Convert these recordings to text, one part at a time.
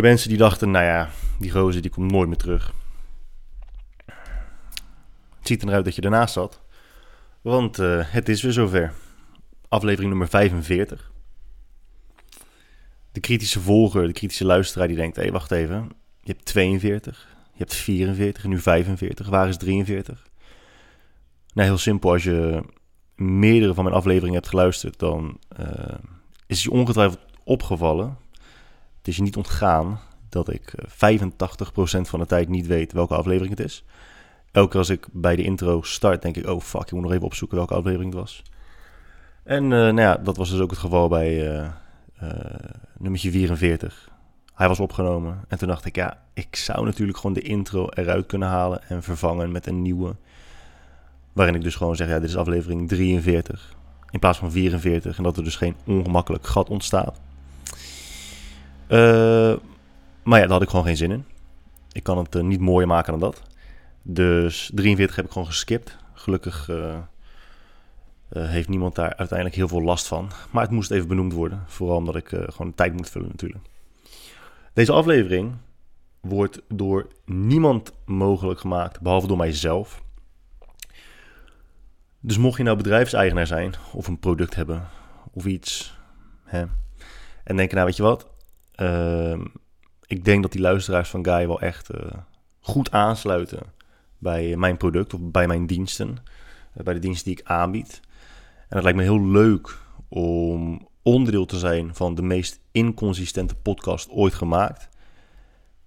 De mensen die dachten, nou ja, die gozer die komt nooit meer terug. Het ziet eruit dat je ernaast zat. Want uh, het is weer zover. Aflevering nummer 45. De kritische volger, de kritische luisteraar die denkt... hé, hey, wacht even. Je hebt 42, je hebt 44 en nu 45. Waar is 43? Nou, heel simpel. Als je meerdere van mijn afleveringen hebt geluisterd... dan uh, is je ongetwijfeld opgevallen... Het is je niet ontgaan dat ik 85% van de tijd niet weet welke aflevering het is. Elke keer als ik bij de intro start, denk ik: oh fuck, ik moet nog even opzoeken welke aflevering het was. En uh, nou ja, dat was dus ook het geval bij uh, nummertje 44. Hij was opgenomen en toen dacht ik: ja, ik zou natuurlijk gewoon de intro eruit kunnen halen en vervangen met een nieuwe. Waarin ik dus gewoon zeg: ja, dit is aflevering 43 in plaats van 44 en dat er dus geen ongemakkelijk gat ontstaat. Uh, maar ja, daar had ik gewoon geen zin in. Ik kan het uh, niet mooier maken dan dat. Dus 43 heb ik gewoon geskipt. Gelukkig uh, heeft niemand daar uiteindelijk heel veel last van. Maar het moest even benoemd worden. Vooral omdat ik gewoon tijd moet vullen natuurlijk. Deze aflevering wordt door niemand mogelijk gemaakt, behalve door mijzelf. Dus mocht je nou bedrijfseigenaar zijn, of een product hebben, of iets, hè, en denken, nou weet je wat, ik denk dat die luisteraars van Guy wel echt uh, goed aansluiten bij mijn product of bij mijn diensten, uh, bij de diensten die ik aanbied. En het lijkt me heel leuk om onderdeel te zijn van de meest inconsistente podcast ooit gemaakt.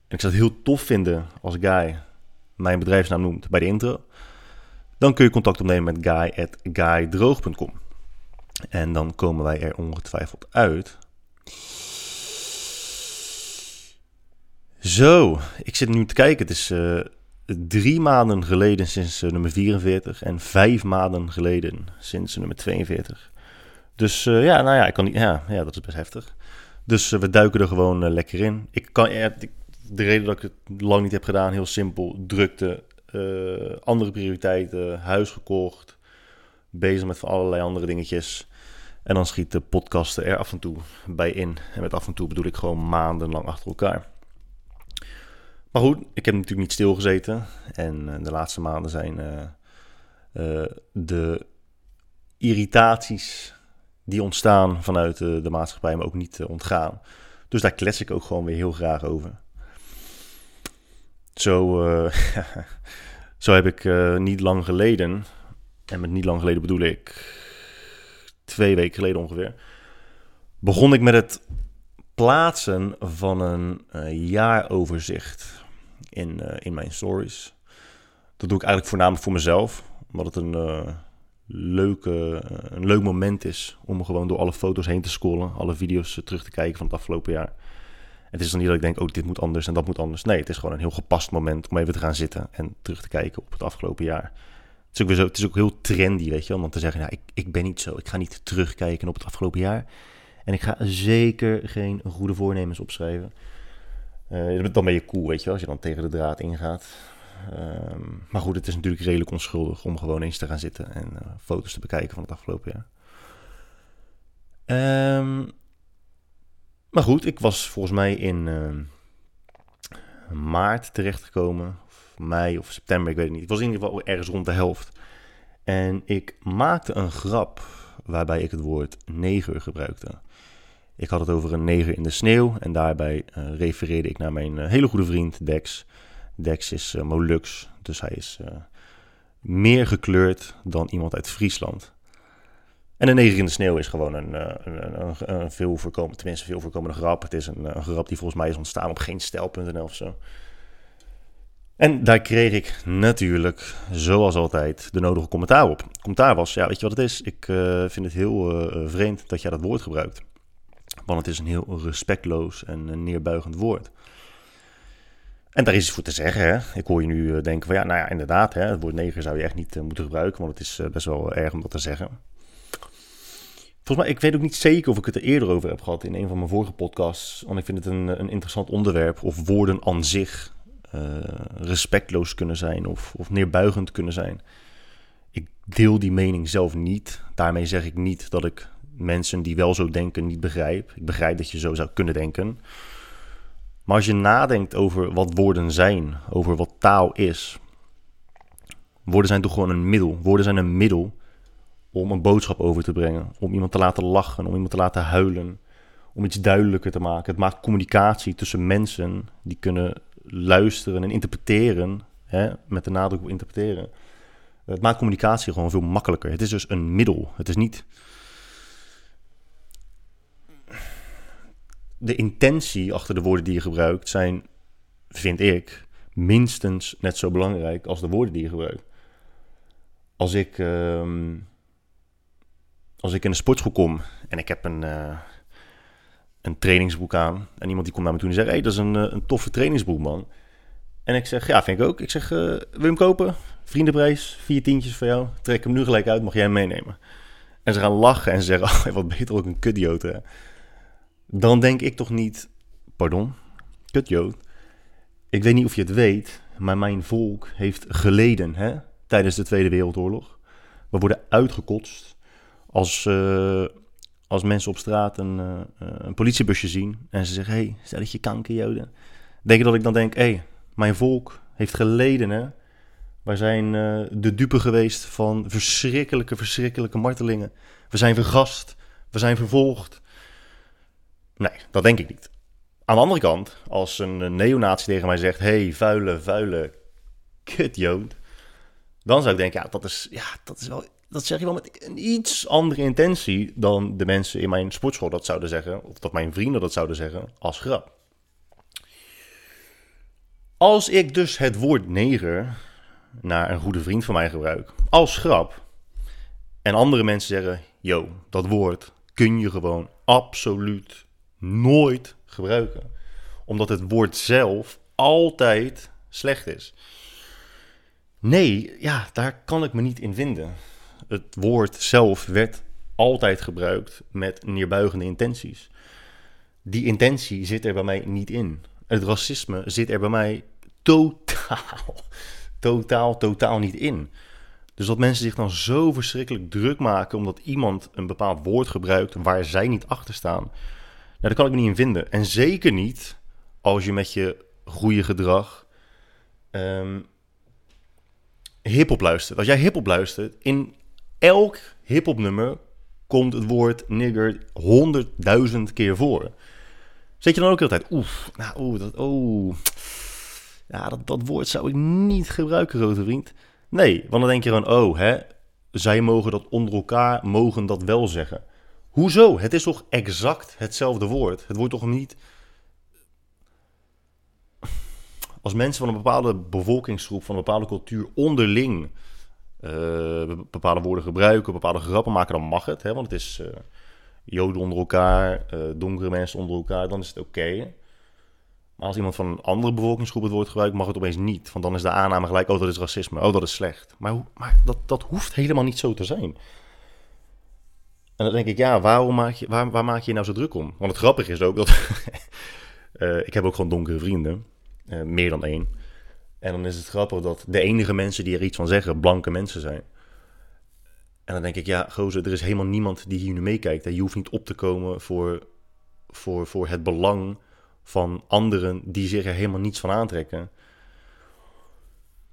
En ik zou het heel tof vinden als Guy mijn bedrijfsnaam noemt bij de intro. Dan kun je contact opnemen met guy.guydroog.com. En dan komen wij er ongetwijfeld uit. Zo, ik zit nu te kijken. Het is uh, drie maanden geleden sinds uh, nummer 44 en vijf maanden geleden sinds nummer 42. Dus ja, nou ja, ik kan niet, ja, ja, dat is best heftig. Dus we duiken er gewoon lekker in. Ik kan, de reden dat ik het lang niet heb gedaan, heel simpel, drukte, andere prioriteiten, huis gekocht, bezig met van allerlei andere dingetjes. En dan schiet de podcasten er af en toe bij in. En met af en toe bedoel ik gewoon maandenlang achter elkaar. Maar goed, ik heb natuurlijk niet stilgezeten. En uh, de laatste maanden zijn uh, uh, de irritaties die ontstaan vanuit de maatschappij me ook niet ontgaan. Dus daar klets ik ook gewoon weer heel graag over. Zo, zo heb ik niet lang geleden, en met niet lang geleden bedoel ik twee weken geleden ongeveer, begon ik met het plaatsen van een jaaroverzicht in, uh, in mijn stories. Dat doe ik eigenlijk voornamelijk voor mezelf, omdat het een, uh, leuke, uh, een leuk moment is om gewoon door alle foto's heen te scrollen, alle video's terug te kijken van het afgelopen jaar. Het is dan niet dat ik denk, oh, dit moet anders en dat moet anders. Nee, het is gewoon een heel gepast moment om even te gaan zitten en terug te kijken op het afgelopen jaar. Het is ook, weer zo, het is ook heel trendy, weet je, om dan te zeggen, nou, ik, ik ben niet zo. Ik ga niet terugkijken op het afgelopen jaar. En ik ga zeker geen goede voornemens opschrijven. Uh, dan ben je cool, weet je wel, als je dan tegen de draad ingaat. Um, maar goed, het is natuurlijk redelijk onschuldig om gewoon eens te gaan zitten en uh, foto's te bekijken van het afgelopen jaar. Um, maar goed, ik was volgens mij in uh, maart terechtgekomen, of mei of september, ik weet het niet. Ik was in ieder geval ergens rond de helft. En ik maakte een grap waarbij ik het woord neger gebruikte. Ik had het over een neger in de sneeuw en daarbij uh, refereerde ik naar mijn uh, hele goede vriend Dex. Dex is uh, Molux, dus hij is meer gekleurd dan iemand uit Friesland. En een neger in de sneeuw is gewoon een, een, een, een veel voorkomende, tenminste veel voorkomende grap. Het is een, een grap die volgens mij is ontstaan op geenstijl.nl of zo. En daar kreeg ik natuurlijk, zoals altijd, de nodige commentaar op. Commentaar was, ja, weet je wat het is? Ik vind het heel vreemd dat jij dat woord gebruikt. Want het is een heel respectloos en neerbuigend woord. En daar is iets voor te zeggen. Hè? Ik hoor je nu eh, denken van ja, nou ja, inderdaad, hè, het woord neger zou je echt niet uh, moeten gebruiken, want het is best wel erg om dat te zeggen. Volgens mij, ik weet ook niet zeker of ik het er eerder over heb gehad in een van mijn vorige podcasts, want ik vind het een, een interessant onderwerp of woorden aan zich respectloos kunnen zijn of, of neerbuigend kunnen zijn. Ik deel die mening zelf niet. Daarmee zeg ik niet dat ik mensen die wel zo denken niet begrijp. Ik begrijp dat je zo zou kunnen denken. Maar als je nadenkt over wat woorden zijn, over wat taal is. Woorden zijn toch gewoon een middel. Woorden zijn een middel om een boodschap over te brengen. Om iemand te laten lachen, om iemand te laten huilen. Om iets duidelijker te maken. Het maakt communicatie tussen mensen die kunnen luisteren en interpreteren. Hè, met de nadruk op interpreteren. Het maakt communicatie gewoon veel makkelijker. Het is dus een middel. Het is niet. De intentie achter de woorden die je gebruikt zijn, vind ik, minstens net zo belangrijk als de woorden die je gebruikt. Als ik, ehm, als ik in een sportschool kom en ik heb een, uh, een trainingsboek aan. En iemand die komt naar me toe en zegt: hey, dat is een, een toffe trainingsboek, man. En ik zeg: Ja, vind ik ook. Ik zeg: uh, Wil je hem kopen? Vriendenprijs, vier tientjes voor jou. Trek hem nu gelijk uit, mag jij hem meenemen. En ze gaan lachen en ze zeggen, oh, wat beter ook een kutjood. Dan denk ik toch niet, pardon, kutjood. Ik weet niet of je het weet, maar mijn volk heeft geleden hè, tijdens de Tweede Wereldoorlog. We worden uitgekotst als, uh, als mensen op straat een, uh, een politiebusje zien en ze zeggen, hé, hey, stelletje kankerjoden. Denk je dat ik dan denk, hé, hey, mijn volk heeft geleden hè, wij zijn de dupe geweest van verschrikkelijke, verschrikkelijke martelingen. We zijn vergast. We zijn vervolgd. Nee, dat denk ik niet. Aan de andere kant, als een neonazi tegen mij zegt: hey, vuile, vuile kutjood. Dan zou ik denken: ja, dat is, ja, dat is wel. Dat zeg je wel met een iets andere intentie dan de mensen in mijn sportschool dat zouden zeggen. Of dat mijn vrienden dat zouden zeggen als grap. Als ik dus het woord neger naar een goede vriend van mij gebruik als grap. En andere mensen zeggen: Yo, dat woord kun je gewoon absoluut nooit gebruiken. Omdat het woord zelf altijd slecht is. Nee, ja, daar kan ik me niet in vinden. Het woord zelf werd altijd gebruikt met neerbuigende intenties. Die intentie zit er bij mij niet in. Het racisme zit er bij mij totaal totaal, totaal niet in. Dus dat mensen zich dan zo verschrikkelijk druk maken omdat iemand een bepaald woord gebruikt waar zij niet achter staan. Nou, daar kan ik me niet in vinden. En zeker niet als je met je goede gedrag um, hip-hop luistert. Als jij hip-hop luistert, in elk hip-hop nummer komt het woord nigger honderdduizend keer voor. Zet je dan ook altijd, oef, nou, oeh, dat, oh, ja, dat, dat woord zou ik niet gebruiken, grote vriend. Nee, want dan denk je gewoon, oh, hè, zij mogen dat onder elkaar, mogen dat wel zeggen. Hoezo? Het is toch exact hetzelfde woord? Het wordt toch niet... Als mensen van een bepaalde bevolkingsgroep, van een bepaalde cultuur onderling uh, bepaalde woorden gebruiken, bepaalde grappen maken, dan mag het. Hè? Want het is uh, joden onder elkaar, uh, donkere mensen onder elkaar, dan is het oké. Maar als iemand van een andere bevolkingsgroep het woord gebruikt, mag het opeens niet. Want dan is de aanname gelijk, oh dat is racisme, oh dat is slecht. Maar, maar dat, dat hoeft helemaal niet zo te zijn. En dan denk ik, ja, waarom maak je, waar, waar maak je nou zo druk om? Want het grappige is ook dat... uh, ik heb ook gewoon donkere vrienden. Uh, meer dan één. En dan is het grappig dat de enige mensen die er iets van zeggen, blanke mensen zijn. En dan denk ik, ja, gozer, er is helemaal niemand die hier nu meekijkt. Je hoeft niet op te komen voor, voor, voor het belang van anderen die zich er helemaal niets van aantrekken.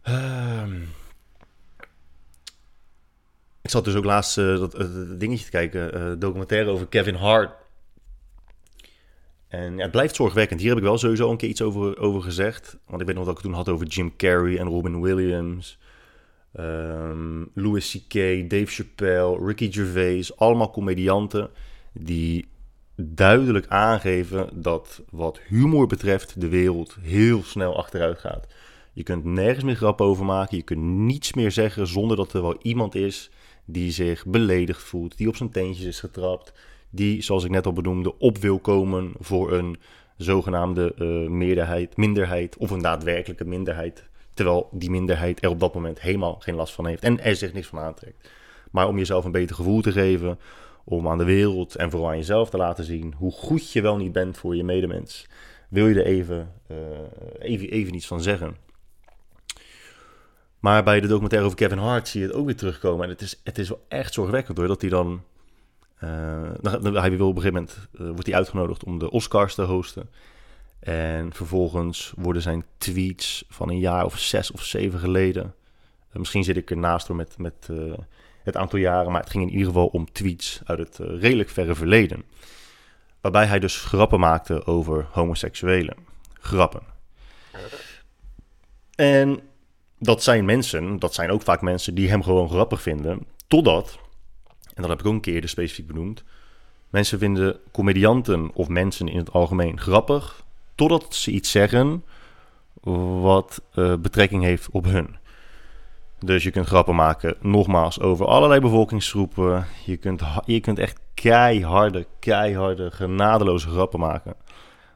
Uh, ik zat dus ook laatst uh, dat, dingetje te kijken, uh, documentaire over Kevin Hart. En ja, het blijft zorgwekkend. Hier heb ik wel sowieso een keer iets over, over gezegd. Want ik weet nog dat ik toen had over Jim Carrey en Robin Williams. Um, Louis C.K., Dave Chappelle, Ricky Gervais. Allemaal comedianten die duidelijk aangeven dat wat humor betreft de wereld heel snel achteruit gaat. Je kunt nergens meer grap over maken. Je kunt niets meer zeggen zonder dat er wel iemand is die zich beledigd voelt, die op zijn teentjes is getrapt, die, zoals ik net al benoemde, op wil komen voor een zogenaamde uh, meerderheid, minderheid of een daadwerkelijke minderheid. Terwijl die minderheid er op dat moment helemaal geen last van heeft en er zich niks van aantrekt. Maar om jezelf een beter gevoel te geven, om aan de wereld en vooral aan jezelf te laten zien hoe goed je wel niet bent voor je medemens. Wil je er even, uh, even, even iets van zeggen? Maar bij de documentaire over Kevin Hart zie je het ook weer terugkomen. En het is, het is wel echt zorgwekkend hoor, dat hij dan dan, hij wil op een gegeven moment wordt hij uitgenodigd om de Oscars te hosten. En vervolgens worden zijn tweets van een jaar of zes of zeven geleden. misschien zit ik ernaast door met, met het aantal jaren, maar het ging in ieder geval om tweets uit het redelijk verre verleden. Waarbij hij dus grappen maakte over homoseksuelen. Grappen. En dat zijn mensen, dat zijn ook vaak mensen die hem gewoon grappig vinden. Totdat, en dat heb ik ook een keer specifiek benoemd. Mensen vinden comedianten of mensen in het algemeen grappig. Totdat ze iets zeggen wat uh, betrekking heeft op hun. Dus je kunt grappen maken, nogmaals, over allerlei bevolkingsgroepen. Je kunt, je kunt echt keiharde, keiharde, genadeloze grappen maken.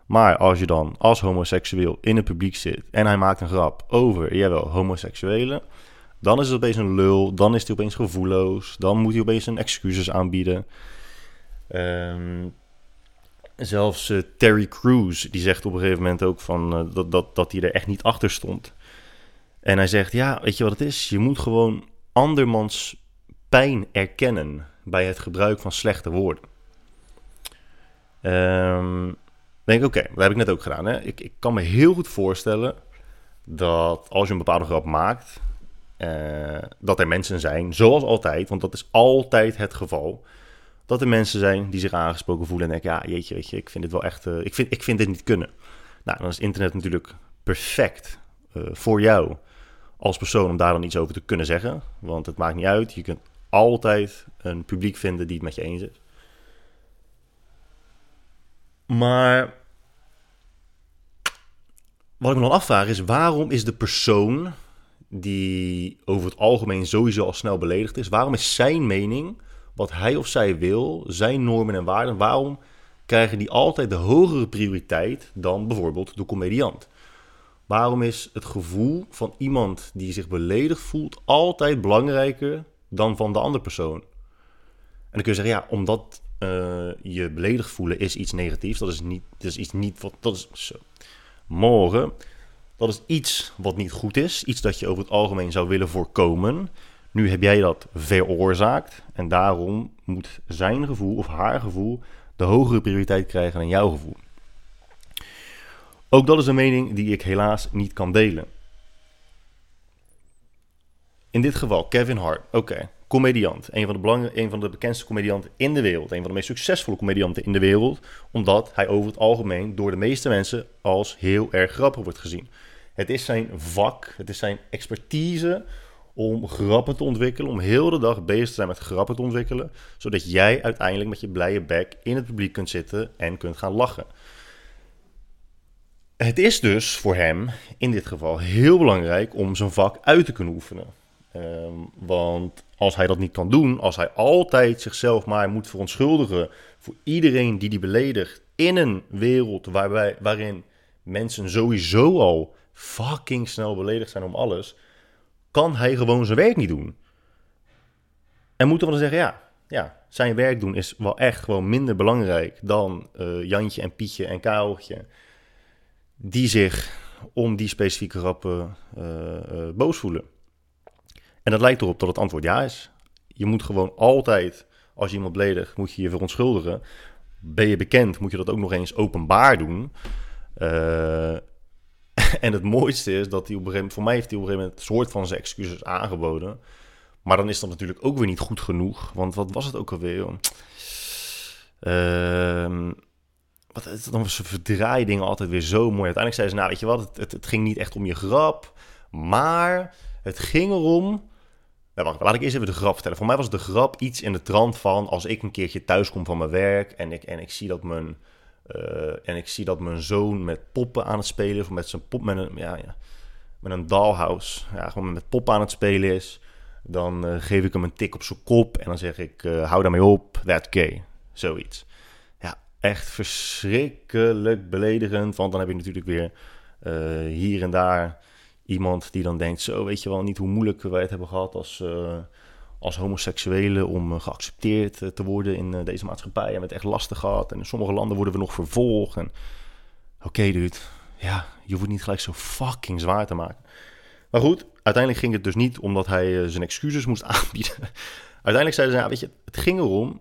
Maar als je dan als homoseksueel in het publiek zit en hij maakt een grap over, jawel, homoseksuelen, dan is het opeens een lul, dan is hij opeens gevoelloos, dan moet hij opeens een excuses aanbieden. Um, zelfs uh, Terry Crews, die zegt op een gegeven moment ook van, uh, dat, dat, dat hij er echt niet achter stond. En hij zegt, ja, weet je wat het is? Je moet gewoon andermans pijn erkennen bij het gebruik van slechte woorden. Um, denk ik, oké, dat heb ik net ook gedaan. Hè? Ik, ik kan me heel goed voorstellen dat als je een bepaalde grap maakt, uh, dat er mensen zijn, zoals altijd, want dat is altijd het geval, dat er mensen zijn die zich aangesproken voelen en denken, ja, jeetje, weet je, ik vind dit wel echt, uh, ik, vind, ik vind dit niet kunnen. Nou, dan is internet natuurlijk perfect uh, voor jou als persoon om daar dan iets over te kunnen zeggen, want het maakt niet uit, je kunt altijd een publiek vinden die het met je eens is. Maar wat ik me dan afvraag is, waarom is de persoon die over het algemeen sowieso al snel beledigd is, waarom is zijn mening, wat hij of zij wil, zijn normen en waarden, waarom krijgen die altijd de hogere prioriteit dan bijvoorbeeld de comediant? Waarom is het gevoel van iemand die zich beledigd voelt altijd belangrijker dan van de andere persoon? En dan kun je zeggen, ja, omdat uh, je beledigd voelen is iets negatiefs. Dat is, niet, dat is iets niet wat. Dat is zo. Morgen. Dat is iets wat niet goed is. Iets dat je over het algemeen zou willen voorkomen. Nu heb jij dat veroorzaakt. En daarom moet zijn gevoel of haar gevoel de hogere prioriteit krijgen dan jouw gevoel. Ook dat is een mening die ik helaas niet kan delen. In dit geval Kevin Hart. Oké, Een van, de belang, een van de bekendste comedianten in de wereld. Een van de meest succesvolle comedianten in de wereld. Omdat hij over het algemeen door de meeste mensen als heel erg grappig wordt gezien. Het is zijn vak, het is zijn expertise om grappen te ontwikkelen. Om heel de dag bezig te zijn met grappen te ontwikkelen. Zodat jij uiteindelijk met je blije bek in het publiek kunt zitten en kunt gaan lachen. Het is dus voor hem in dit geval heel belangrijk om zijn vak uit te kunnen oefenen. Um, want als hij dat niet kan doen, als hij altijd zichzelf maar moet verontschuldigen voor iedereen die die beledigt in een wereld waarbij, waarin mensen sowieso al fucking snel beledigd zijn om alles, kan hij gewoon zijn werk niet doen. En moeten we dan zeggen, ja, ja, zijn werk doen is wel echt gewoon minder belangrijk dan uh, Jantje en Pietje en Kareltje, die zich om die specifieke rappen uh, uh, boos voelen. En dat lijkt erop dat het antwoord ja is. Je moet gewoon altijd, als je iemand beledigt, moet je je verontschuldigen. Ben je bekend, moet je dat ook nog eens openbaar doen. Uh, en het mooiste is dat hij op een gegeven moment, voor mij heeft hij op een gegeven moment een soort van zijn excuses aangeboden. Maar dan is dat natuurlijk ook weer niet goed genoeg. Want wat was het ook alweer? Uh, wat, dan ze verdraaien dingen altijd weer zo mooi. Uiteindelijk zei ze, nou weet je wat, het, het, het ging niet echt om je grap. Maar het ging erom wacht, laat ik eerst even de grap vertellen. Voor mij was de grap iets in de trant van als ik een keertje thuis kom van mijn werk en ik, en ik zie dat mijn, uh, en ik zie dat mijn zoon met poppen aan het spelen of met zijn pop, met een, ja, ja, met een dollhouse, ja, gewoon met poppen aan het spelen is, dan uh, geef ik hem een tik op zijn kop en dan zeg ik, uh, hou daarmee op, that gay, zoiets. Ja, echt verschrikkelijk beledigend, want dan heb je natuurlijk weer hier en daar iemand die dan denkt, zo weet je wel niet hoe moeilijk wij het hebben gehad als, uh, als homoseksuelen om uh, geaccepteerd uh, te worden in deze maatschappij. En het echt lastig gehad. En in sommige landen worden we nog vervolgd. En oké okay, dude, ja, je hoeft niet gelijk zo fucking zwaar te maken. Maar goed, uiteindelijk ging het dus niet omdat hij zijn excuses moest aanbieden. uiteindelijk zeiden ze, ja, weet je, het ging erom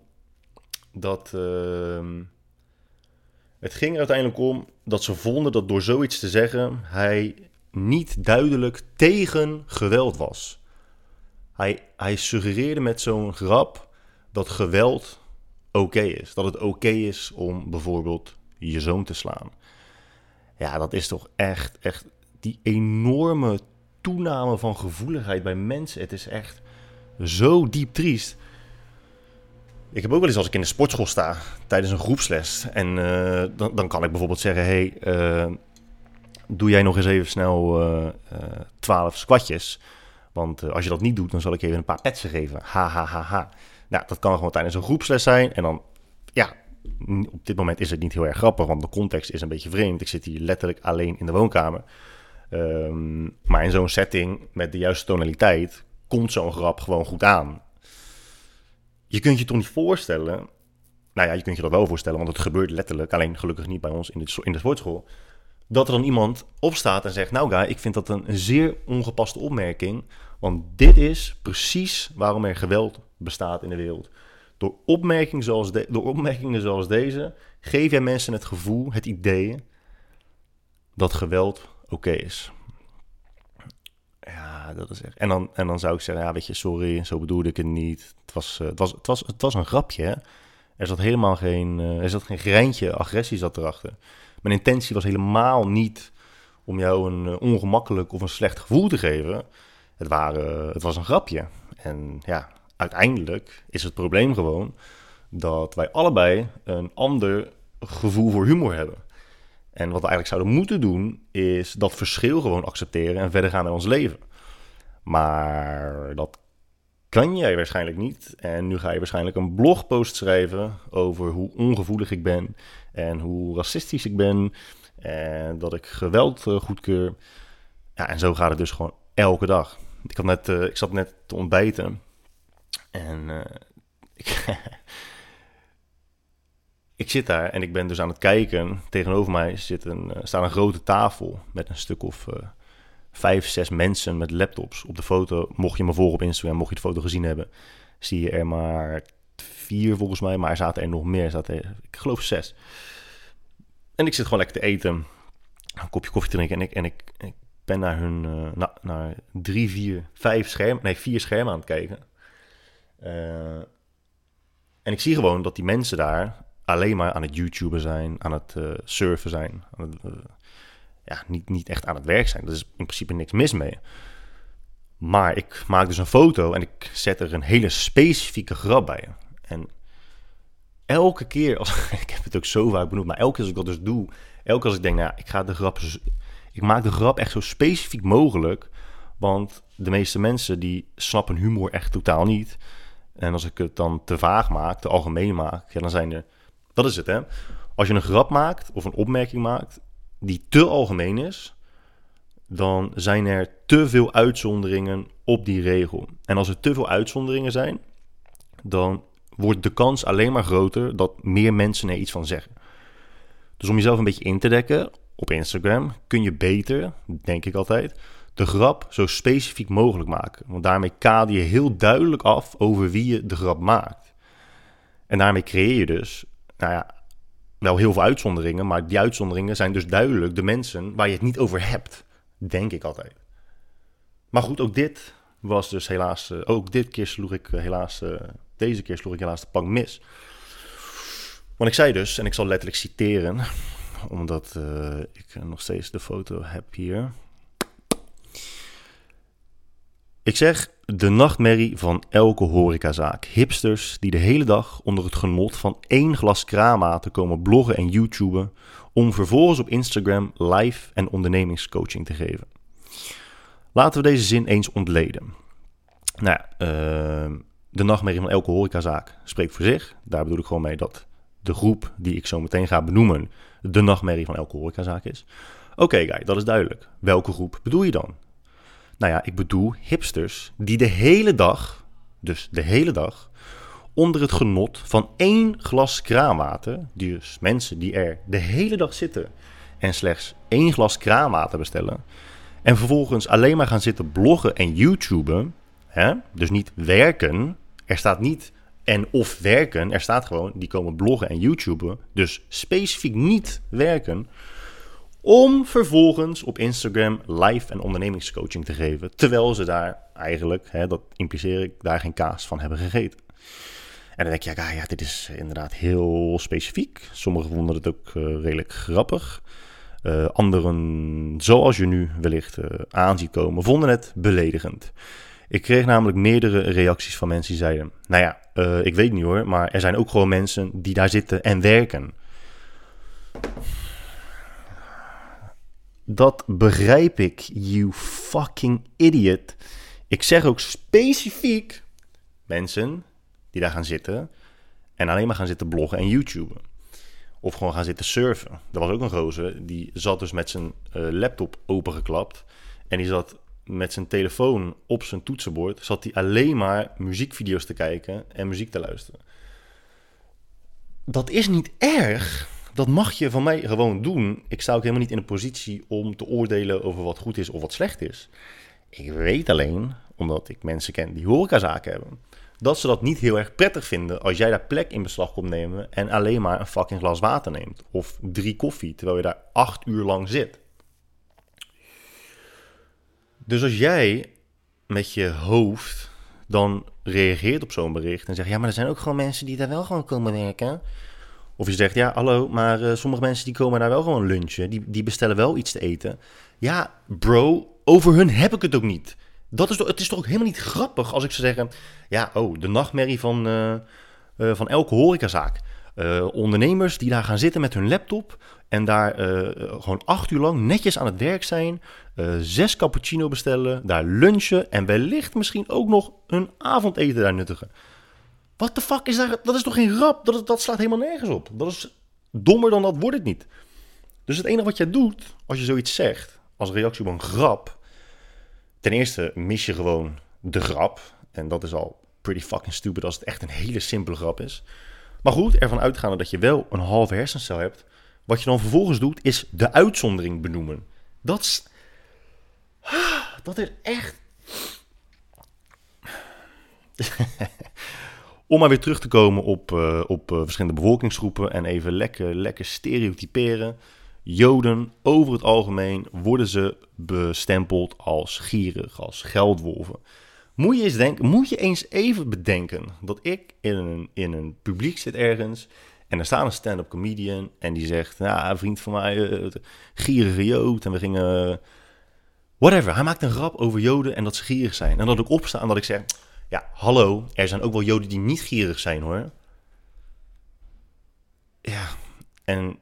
dat. ehm, het ging er uiteindelijk om dat ze vonden dat door zoiets te zeggen. hij niet duidelijk tegen geweld was. Hij, hij suggereerde met zo'n grap dat geweld oké is. Dat het oké is om bijvoorbeeld je zoon te slaan. Ja, dat is toch echt, echt die enorme toename van gevoeligheid bij mensen. Het is echt zo diep triest. Ik heb ook wel eens als ik in de sportschool sta tijdens een groepsles. En eh, dan, dan kan ik bijvoorbeeld zeggen: hey, eh, doe jij nog eens even snel eh, eh, 12 squatjes. Want eh, als je dat niet doet, dan zal ik even een paar petsen geven. Ha, ha, ha, ha. Nou, dat kan gewoon tijdens een groepsles zijn. En dan, ja, op dit moment is het niet heel erg grappig, want de context is een beetje vreemd. Ik zit hier letterlijk alleen in de woonkamer. Ehm, maar in zo'n setting met de juiste tonaliteit komt zo'n grap gewoon goed aan. Je kunt je toch niet voorstellen. Nou ja, je kunt je dat wel voorstellen, want het gebeurt letterlijk. Alleen gelukkig niet bij ons in de, in de sportschool. Dat er dan iemand opstaat en zegt: Nou, guy, ik vind dat een zeer ongepaste opmerking. Want dit is precies waarom er geweld bestaat in de wereld. Door, opmerkingen zoals de, door opmerkingen zoals deze geef jij mensen het gevoel, het idee dat geweld oké is. Ja, dat is echt. En dan, en dan zou ik zeggen: Ja, weet je, sorry, zo bedoelde ik het niet. Het was, eh, het was, het was, het was een grapje. hè. Er zat helemaal geen, eh, er zat geen greintje agressie zat erachter. Mijn intentie was helemaal niet om jou een eh, ongemakkelijk of een slecht gevoel te geven. Het, waren, het was een grapje. En ja, uiteindelijk is het probleem gewoon dat wij allebei een ander gevoel voor humor hebben. En wat we eigenlijk zouden moeten doen, is dat verschil gewoon accepteren en verder gaan met ons leven. Maar dat kan jij waarschijnlijk niet. En nu ga je waarschijnlijk een blogpost schrijven over hoe ongevoelig ik ben en hoe racistisch ik ben en dat ik geweld eh, goedkeur. Ja, en zo gaat het dus gewoon elke dag. Ik, had net, eh, ik zat net te ontbijten en eh, ik, zit daar en ik ben dus aan het kijken. Tegenover mij zit een, staat een grote tafel met een stuk of vijf, zes mensen met laptops. Op de foto, mocht je me volgen op Instagram, mocht je de foto gezien hebben, zie je er maar vier volgens mij, maar er zaten er nog meer. Er er, ik geloof zes. En ik zit gewoon lekker te eten, een kopje koffie te drinken en ik, en ik, ben naar hun, eh, na- naar drie, vier, vijf schermen, nee, vier schermen aan het kijken. Eh, en ik zie gewoon dat die mensen daar alleen maar aan het YouTuben zijn, aan het eh, surfen zijn, ja, niet, niet echt aan het werk zijn. Er is in principe niks mis mee. Maar ik maak dus een foto en ik zet er een hele specifieke grap bij. En elke keer, als, ik heb het ook zo vaak benoemd, maar elke keer als ik dat dus doe, elke keer als ik denk, nou, ik ga de grap, ik maak de grap echt zo specifiek mogelijk, want de meeste mensen die snappen humor echt totaal niet. En als ik het dan te vaag maak, te algemeen maak, ja, dan zijn er, dat is het hè. Als je een grap maakt of een opmerking maakt die te algemeen is, dan zijn er te veel uitzonderingen op die regel. En als er te veel uitzonderingen zijn, dan wordt de kans alleen maar groter dat meer mensen er iets van zeggen. Dus om jezelf een beetje in te dekken op Instagram kun je beter, denk ik altijd, de grap zo specifiek mogelijk maken. Want daarmee kader je heel duidelijk af over wie je de grap maakt. En daarmee creëer je dus, nou ja, wel heel veel uitzonderingen, maar die uitzonderingen zijn dus duidelijk de mensen waar je het niet over hebt. Denk ik altijd. Maar goed, ook dit was dus helaas. eh, ook dit keer sloeg ik eh, helaas. eh, deze keer sloeg ik helaas de pank mis. Want ik zei dus, en ik zal letterlijk citeren, omdat ik nog steeds de foto heb hier. Ik zeg de nachtmerrie van elke horecazaak. Hipsters die de hele dag onder het genot van één glas kraamaten komen bloggen en YouTuben om vervolgens op Instagram live en ondernemingscoaching te geven. Laten we deze zin eens ontleden. Nou ja, eh, de nachtmerrie van elke horecazaak spreekt voor zich. Daar bedoel ik gewoon mee dat de groep die ik zo meteen ga benoemen de nachtmerrie van elke horecazaak is. Oké, guy, dat is duidelijk. Welke groep bedoel je dan? Nou ja, ik bedoel hipsters die de hele dag, dus de hele dag, onder het genot van één glas kraanwater, dus mensen die er de hele dag zitten en slechts één glas kraanwater bestellen, en vervolgens alleen maar gaan zitten bloggen en YouTuben, hè? dus niet werken. Er staat niet en of werken. Er staat gewoon, die komen bloggen en YouTuben. Dus specifiek niet werken. Om vervolgens op Instagram live en ondernemingscoaching te geven. Terwijl ze daar eigenlijk, hè, dat impliceer ik, daar geen kaas van hebben gegeten. En dan denk je, ja, ja dit is inderdaad heel specifiek. Sommigen vonden het ook uh, redelijk grappig. Uh, anderen, zoals je nu wellicht uh, aan ziet komen, vonden het beledigend. Ik kreeg namelijk meerdere reacties van mensen die zeiden: Nou ja, ik weet niet hoor, maar er zijn ook gewoon mensen die daar zitten en werken. Dat begrijp ik, you fucking idiot. Ik zeg ook specifiek mensen die daar gaan zitten en alleen maar gaan zitten bloggen en YouTuben. Of gewoon gaan zitten surfen. Er was ook een gozer, die zat dus met zijn uh, laptop opengeklapt. En die zat met zijn telefoon op zijn toetsenbord. Zat hij alleen maar muziekvideo's te kijken en muziek te luisteren. Dat is niet erg. Dat mag je van mij gewoon doen. Ik sta ook helemaal niet in een positie om te oordelen over wat goed is of wat slecht is. Ik weet alleen, omdat ik mensen ken die horecazaken hebben dat ze dat niet heel erg prettig vinden als jij daar plek in beslag komt nemen en alleen maar een fucking glas water neemt. Of drie koffie, terwijl je daar acht uur lang zit. Dus als jij met je hoofd dan reageert op zo'n bericht en zegt, ja, maar er zijn ook gewoon mensen die daar wel gewoon komen werken. Of je zegt, ja, hallo, maar uh, sommige mensen die komen daar wel gewoon lunchen, die, die bestellen wel iets te eten. Ja, bro, over hun heb ik het ook niet. Dat is, het is toch ook helemaal niet grappig als ik zou zeggen... Ja, oh, de nachtmerrie van, uh, uh, van elke horecazaak. Ondernemers die daar gaan zitten met hun laptop... en daar gewoon acht uur lang netjes aan het werk zijn... zes cappuccino bestellen, daar lunchen... en wellicht misschien ook nog een avondeten daar nuttigen. Wat de fuck is daar... Dat is toch geen grap? Dat, dat slaat helemaal nergens op. Dat is dommer dan dat wordt het niet. Dus het enige wat jij doet als je zoiets zegt... als reactie op een grap ten eerste mis je gewoon de grap. En dat is al pretty fucking stupid als het echt een hele simpele grap is. Maar goed, ervan uitgaande dat je wel een halve hersencel hebt. Wat je dan vervolgens doet, is de uitzondering benoemen. Dat is. Dat is echt. Om maar weer terug te komen op, uh, op uh, verschillende bevolkingsgroepen en even lekker, lekker stereotyperen. Joden over het algemeen worden ze bestempeld als gierig, als geldwolven. Moet je eens, denken, moet je eens even bedenken dat ik in een, in een publiek zit ergens en er staat een stand-up comedian en die zegt, nou, een vriend van mij, uh, gierige Jood en we gingen, whatever. Hij maakt een grap over Joden en dat ze gierig zijn. En dat ik opsta en dat ik zeg, ja, hallo, er zijn ook wel Joden die niet gierig zijn hoor. Ja, en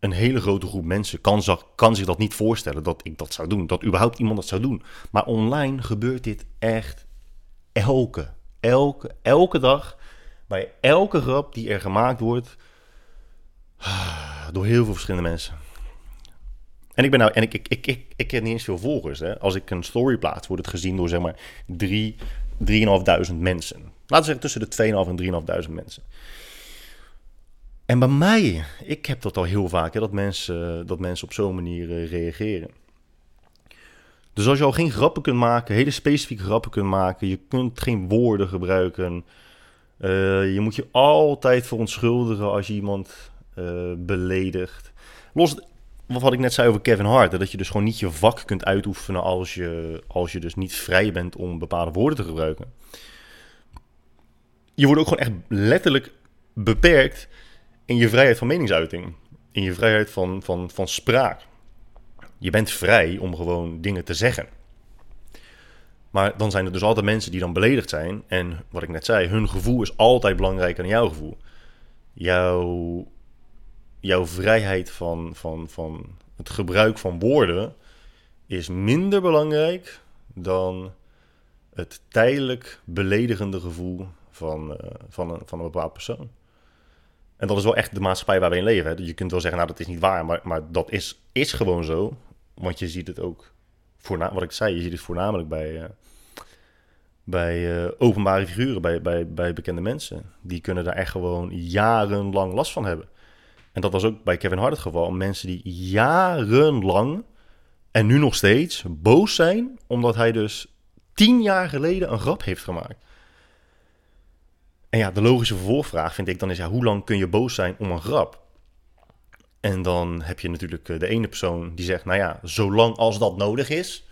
een hele grote groep mensen kan, kan, zich dat niet voorstellen dat ik dat zou doen. Dat überhaupt iemand dat zou doen. Maar online gebeurt dit echt elke, elke, elke dag. Bij elke grap die er gemaakt wordt. Door heel veel verschillende mensen. En ik ben nou, en ik, ik, ik, ik, ik ken niet eens veel volgers. Hè. Als ik een story plaats, wordt het gezien door zeg maar 3, 3.500 mensen. Laten we zeggen tussen de 2.500 en 3.500 mensen. En bij mij, ik heb dat al heel vaak, hè, dat, mensen, dat mensen op zo'n manier uh, reageren. Dus als je al geen grappen kunt maken, hele specifieke grappen kunt maken, je kunt geen woorden gebruiken. Uh, je moet je altijd verontschuldigen als je iemand uh, beledigt. Los wat ik net zei over Kevin Hart, dat je dus gewoon niet je vak kunt uitoefenen als je, als je dus niet vrij bent om bepaalde woorden te gebruiken. Je wordt ook gewoon echt letterlijk beperkt in je vrijheid van meningsuiting, in je vrijheid van, van, van spraak. Je bent vrij om gewoon dingen te zeggen. Maar dan zijn er dus altijd mensen die dan beledigd zijn. En wat ik net zei, hun gevoel is altijd belangrijker dan jouw gevoel. Jouw, jouw vrijheid van, van, van het gebruik van woorden is minder belangrijk dan het tijdelijk beledigende gevoel van, uh, van, een, van een bepaald persoon. En dat is wel echt de maatschappij waar we in leven. Hè? Je kunt wel zeggen, nou dat is niet waar, maar, maar dat is, is gewoon zo. Want je ziet het ook, wat ik zei, je ziet het voornamelijk bij, uh, bij uh, openbare figuren, bij, bij, bij bekende mensen. Die kunnen daar echt gewoon jarenlang last van hebben. En dat was ook bij Kevin Hart het geval. Mensen die jarenlang en nu nog steeds boos zijn, omdat hij dus tien jaar geleden een grap heeft gemaakt. En ja, de logische vervolgvraag vind ik dan is, ja, hoe lang kun je boos zijn om een grap? En dan heb je natuurlijk eh, de ene persoon die zegt, nou ja, zolang als dat nodig is,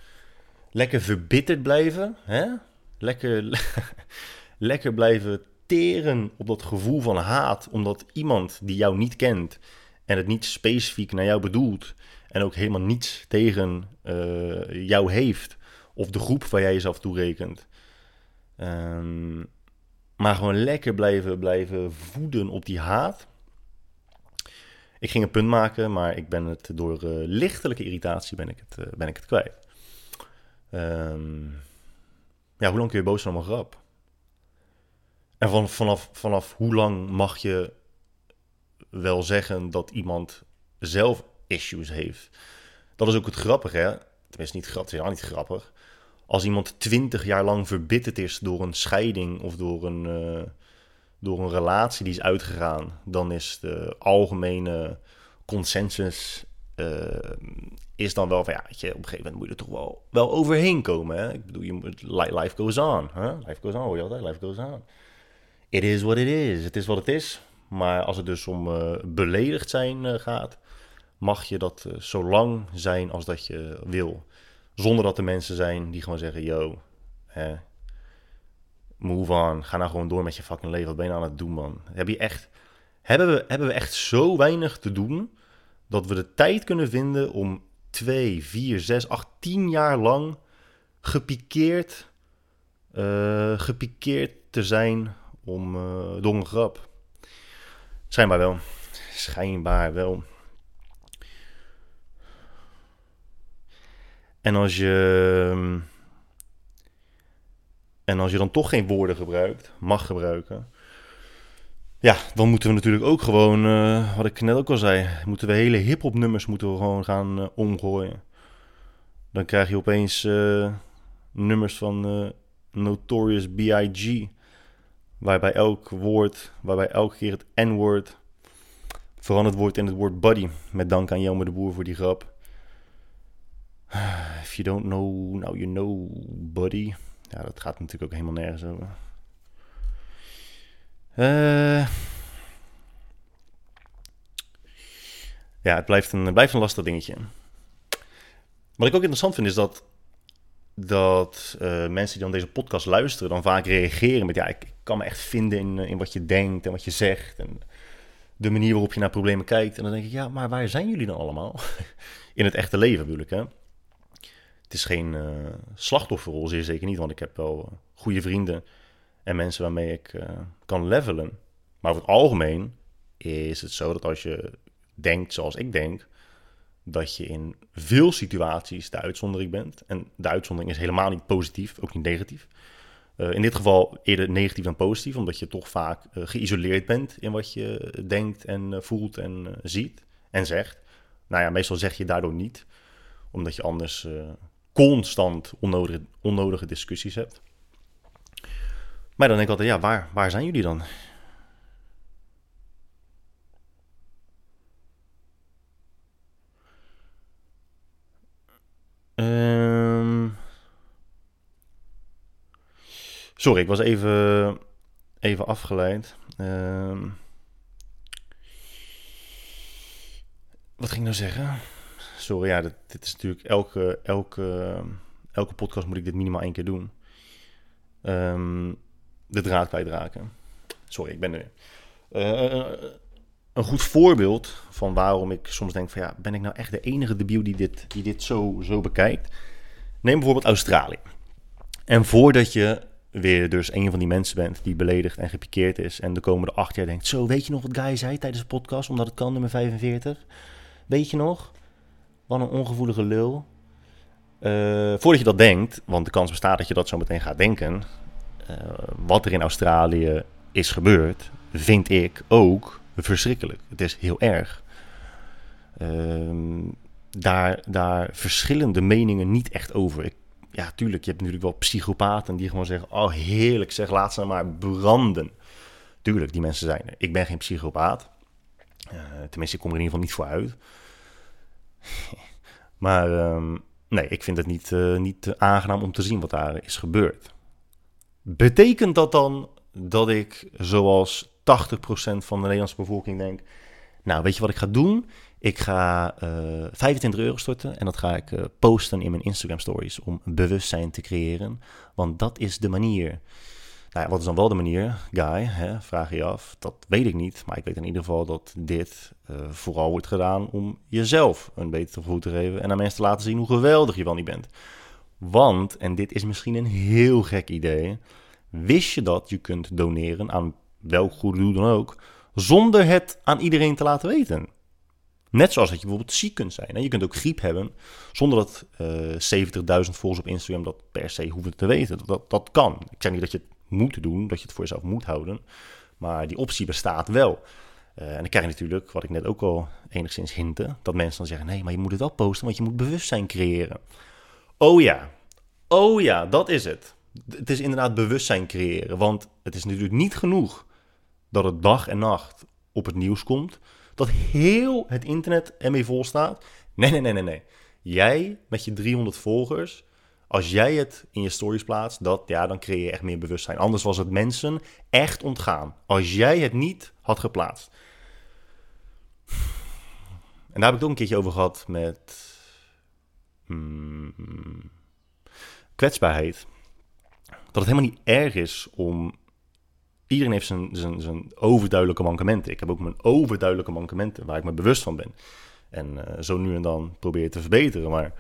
lekker verbitterd blijven, hè? Lekker, lekker blijven teren op dat gevoel van haat, omdat iemand die jou niet kent en het niet specifiek naar jou bedoelt en ook helemaal niets tegen uh, jou heeft of de groep waar jij jezelf toerekent. Um, maar gewoon lekker blijven, blijven voeden op die haat. Ik ging een punt maken, maar ik ben het door uh, lichtelijke irritatie ben ik het, uh, ben ik het kwijt. Um, ja, hoe lang kun je boos zijn om een grap? En van, vanaf, vanaf hoe lang mag je wel zeggen dat iemand zelf issues heeft? Dat is ook het grappige, hè? Tenminste, niet grappig, niet grappig als iemand twintig jaar lang verbitterd is door een scheiding of door een, uh, door een relatie die is uitgegaan, dan is de algemene consensus uh, is dan wel van ja, weet je, op een gegeven moment moet je er toch wel, wel overheen komen. Hè? Ik bedoel, je moet, life goes on. Life goes on, hoor je altijd, life goes on. It is what it is. Het is wat het is. Maar als het dus om uh, beledigd zijn gaat, mag je dat zo lang zijn als dat je wil. Zonder dat er mensen zijn die gewoon zeggen: Yo, move on. Ga nou gewoon door met je fucking leven. Wat ben je nou aan het doen, man? Heb je echt, hebben, we, hebben we echt zo weinig te doen dat we de tijd kunnen vinden om twee, vier, zes, acht, tien jaar lang gepikeerd, gepikeerd te zijn om, uh, door grap? Schijnbaar wel. Schijnbaar wel. En als je. Ehm, en als je dan toch geen woorden gebruikt, mag gebruiken. Ja, dan moeten we natuurlijk ook gewoon, uh, wat ik net ook al zei, moeten we hele hip-hop nummers moeten we gewoon gaan uh, omgooien. Dan krijg je opeens nummers van Notorious B.I.G. Waarbij elk woord, waarbij elke keer het N-woord veranderd wordt in het woord buddy. Met dank aan Jelmer de Boer voor die grap. If you don't know, now you know, buddy. Ja, dat gaat natuurlijk ook helemaal nergens over. Uh, ja, het blijft een, blijft een lastig dingetje. Wat ik ook interessant vind is dat, dat uh, mensen die dan deze podcast luisteren, dan vaak reageren met: ja, ik, kan me echt vinden in, in wat je denkt en wat je zegt. En de manier waarop je naar problemen kijkt. En dan denk ik: ja, maar waar zijn jullie dan allemaal? in het echte leven bedoel ik, hè? Het is geen uh, slachtofferrol, zeer zeker niet, want ik heb wel goede vrienden en mensen waarmee ik kan levelen. Maar over het algemeen is het zo dat als je denkt zoals ik denk, dat je in veel situaties de uitzondering bent. En de uitzondering is helemaal niet positief, ook niet negatief. Uh, in dit geval eerder negatief dan positief, omdat je toch vaak uh, geïsoleerd bent in wat je denkt en uh, voelt en ziet en zegt. Nou ja, meestal zeg je daardoor niet, omdat je anders constant onnodige, onnodige discussies hebt. Maar dan denk ik altijd, ja, waar, waar zijn jullie dan? Um, sorry, ik was even, even afgeleid. Um, wat ging ik nou zeggen? sorry, ja, dit, is natuurlijk elke, elke, elke podcast moet ik dit minimaal één keer doen. Um, de draad kwijtraken. Sorry, ik ben er. Uh, een goed voorbeeld van waarom ik soms denk van ja, ben ik nou echt de enige debiel die dit, die dit zo, zo bekijkt? Neem bijvoorbeeld Australië. En voordat je weer dus een van die mensen bent die beledigd en gepikeerd is en de komende acht jaar denkt, zo weet je nog wat Guy zei tijdens de podcast, omdat het kan, nummer 45? Weet je nog? Wat een ongevoelige lul. Uh, voordat je dat denkt, want de kans bestaat dat je dat zo meteen gaat denken. Uh, wat er in Australië is gebeurd, vind ik ook verschrikkelijk. Het is heel erg. Uh, daar, daar verschillende meningen niet echt over. Ja, tuurlijk, je hebt natuurlijk wel psychopaten die gewoon zeggen: Oh, heerlijk, zeg, laat ze maar branden. Tuurlijk, die mensen zijn er. Ik ben geen psychopaat. Uh, tenminste, ik kom er in ieder geval niet voor uit. maar um, nee, ik vind het niet, uh, niet aangenaam om te zien wat daar is gebeurd. Betekent dat dan dat ik, zoals 80% van de Nederlandse bevolking, denk: Nou, weet je wat ik ga doen? Ik ga uh, eh, 25 euro storten en dat ga ik uh, posten in mijn Instagram stories om bewustzijn te creëren. Want dat is de manier. Nou ja, wat is dan wel de manier, Guy? Hè? Vraag je af. Dat weet ik niet. Maar ik weet in ieder geval dat dit uh, vooral wordt gedaan om jezelf een beter gevoel te geven. En aan mensen te laten zien hoe geweldig je wel niet bent. Want, en dit is misschien een heel gek idee. Wist je dat je kunt doneren aan welk goed doel dan ook. zonder het aan iedereen te laten weten? Net zoals dat je bijvoorbeeld ziek kunt zijn. En je kunt ook griep hebben zonder dat uh, 70.000 volgers op Instagram dat per se hoeven te weten. Dat, dat kan. Ik zeg niet dat je het moet doen, dat je het voor jezelf moet houden. Maar die optie bestaat wel. Uh, en dan krijg je natuurlijk, wat ik net ook al enigszins hintte, dat mensen dan zeggen: nee, maar je moet het wel posten, want je moet bewustzijn creëren. Oh ja, oh ja, dat is het. Het is inderdaad bewustzijn creëren, want het is natuurlijk niet genoeg dat het dag en nacht op het nieuws komt dat heel het internet ermee vol staat. Nee, nee, nee, nee, nee. Jij met je 300 volgers, als jij het in je stories plaatst, dat, ja, dan creëer je echt meer bewustzijn. Anders was het mensen echt ontgaan. Als jij het niet had geplaatst. En daar heb ik het ook een keertje over gehad met hmm, kwetsbaarheid. Dat het helemaal niet erg is om iedereen heeft zijn, zijn, zijn overduidelijke mankementen. Ik heb ook mijn overduidelijke mankementen waar ik me bewust van ben. En uh, zo nu en dan probeer je te verbeteren. Maar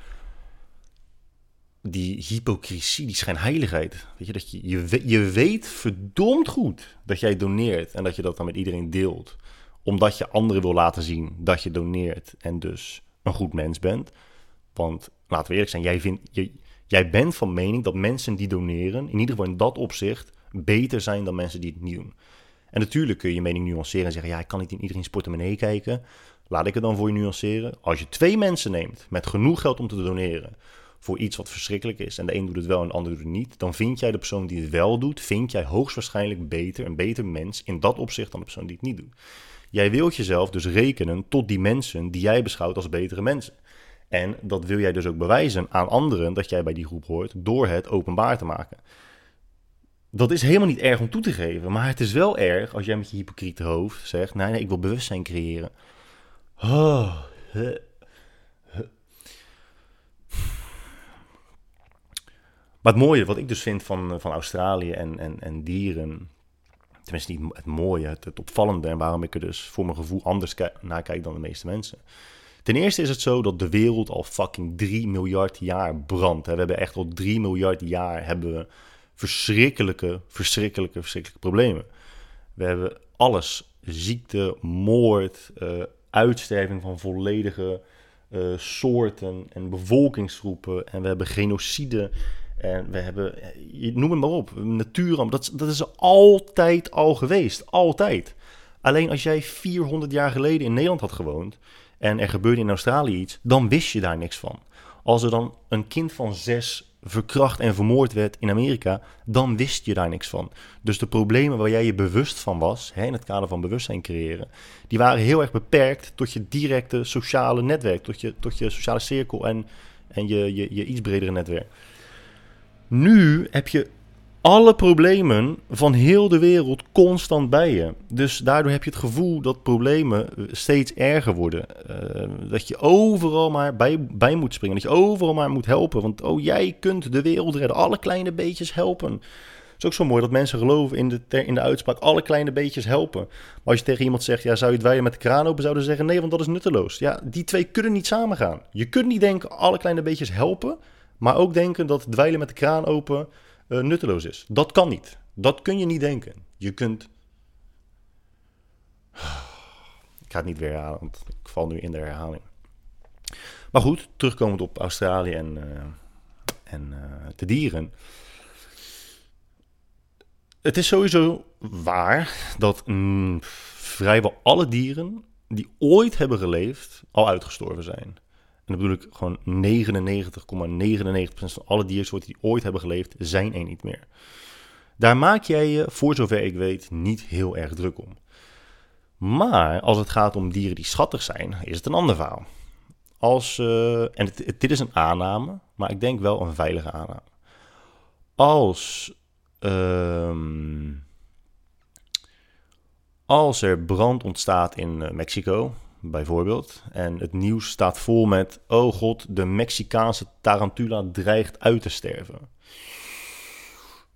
die hypocrisie, die schijnheiligheid. Weet je, dat je, je, je weet verdomd goed dat jij doneert en dat je dat dan met iedereen deelt. Omdat je anderen wil laten zien dat je doneert en dus een goed mens bent. Want laten we eerlijk zijn, jij, vindt, jij bent van mening dat mensen die doneren, in ieder geval in dat opzicht, beter zijn dan mensen die het niet doen. En natuurlijk kun je je mening nuanceren en zeggen: ja, ik kan niet in iedereen's portemonnee kijken. Laat ik het dan voor je nuanceren. Als je twee mensen neemt met genoeg geld om te doneren voor iets wat verschrikkelijk is en de een doet het wel en de ander doet het niet, dan vind jij de persoon die het wel doet, vind jij hoogstwaarschijnlijk beter, een beter mens in dat opzicht dan de persoon die het niet doet. Jij wilt jezelf dus rekenen tot die mensen die jij beschouwt als betere mensen. En dat wil jij dus ook bewijzen aan anderen dat jij bij die groep hoort door het openbaar te maken dat is helemaal niet erg om toe te geven. Maar het is wel erg als jij met je hypocriete hoofd zegt: nee, nee, ik wil bewustzijn creëren. Oh, Maar het mooie, wat ik dus vind van, van Australië en, en, en dieren, tenminste niet het mooie, het, het, opvallende en waarom ik er dus voor mijn gevoel anders naar kijk dan de meeste mensen. Ten eerste is het zo dat de wereld al fucking 3 miljard jaar brandt. We hebben echt al 3 miljard jaar hebben we verschrikkelijke, verschrikkelijke, verschrikkelijke problemen. We hebben alles: ziekte, moord, uh, uitsterving van volledige uh, soorten en bevolkingsgroepen. En we hebben genocide. En we hebben, noem het maar op, natuurramp. Dat, dat is altijd al geweest. Altijd. Alleen als jij 400 jaar geleden in Nederland had gewoond en er gebeurde in Australië iets, dan wist je daar niks van. Als er dan een kind van zes verkracht en vermoord werd in Amerika, dan wist je daar niks van. Dus de problemen waar jij je bewust van was, hè, in het kader van bewustzijn creëren, die waren heel erg beperkt tot je directe sociale netwerk, tot je, tot je sociale cirkel en, en je, je, je iets bredere netwerk. Nu heb je alle problemen van heel de wereld constant bij je. Dus daardoor heb je het gevoel dat problemen eh, steeds erger worden. Uh, dat je overal maar bij, bij moet springen. Dat je overal maar moet helpen. Want oh, jij kunt de wereld redden. Alle kleine beetjes helpen. Het is ook zo mooi dat mensen geloven in de, in de uitspraak: alle kleine beetjes helpen. Maar als je tegen iemand zegt: ja, zou je dweilen met de kraan open? Zouden ze zeggen: nee, want dat is nutteloos. Ja, die twee kunnen niet samengaan. Je kunt niet denken: alle kleine beetjes helpen. Maar ook denken dat dweilen met de kraan open uh, nutteloos is. Dat kan niet. Dat kun je niet denken. Je kunt. Ik ga het niet weer herhalen, want ik val nu in de herhaling. Maar goed, terugkomend op Australië en, uh, en uh, de dieren. Het is sowieso waar dat mm, vrijwel alle dieren die ooit hebben geleefd al uitgestorven zijn. En dan bedoel ik gewoon 99,99% van alle diersoorten die ooit hebben geleefd, zijn er niet meer. Daar maak jij je, voor zover ik weet, niet heel erg druk om. Maar als het gaat om dieren die schattig zijn, is het een ander verhaal. Als, uh, en het, dit is een aanname, maar ik denk wel een veilige aanname. Als, uh, Als er brand ontstaat in eh, Mexico, bijvoorbeeld, en het nieuws staat vol met: Oh god, de Mexicaanse tarantula dreigt uit te sterven.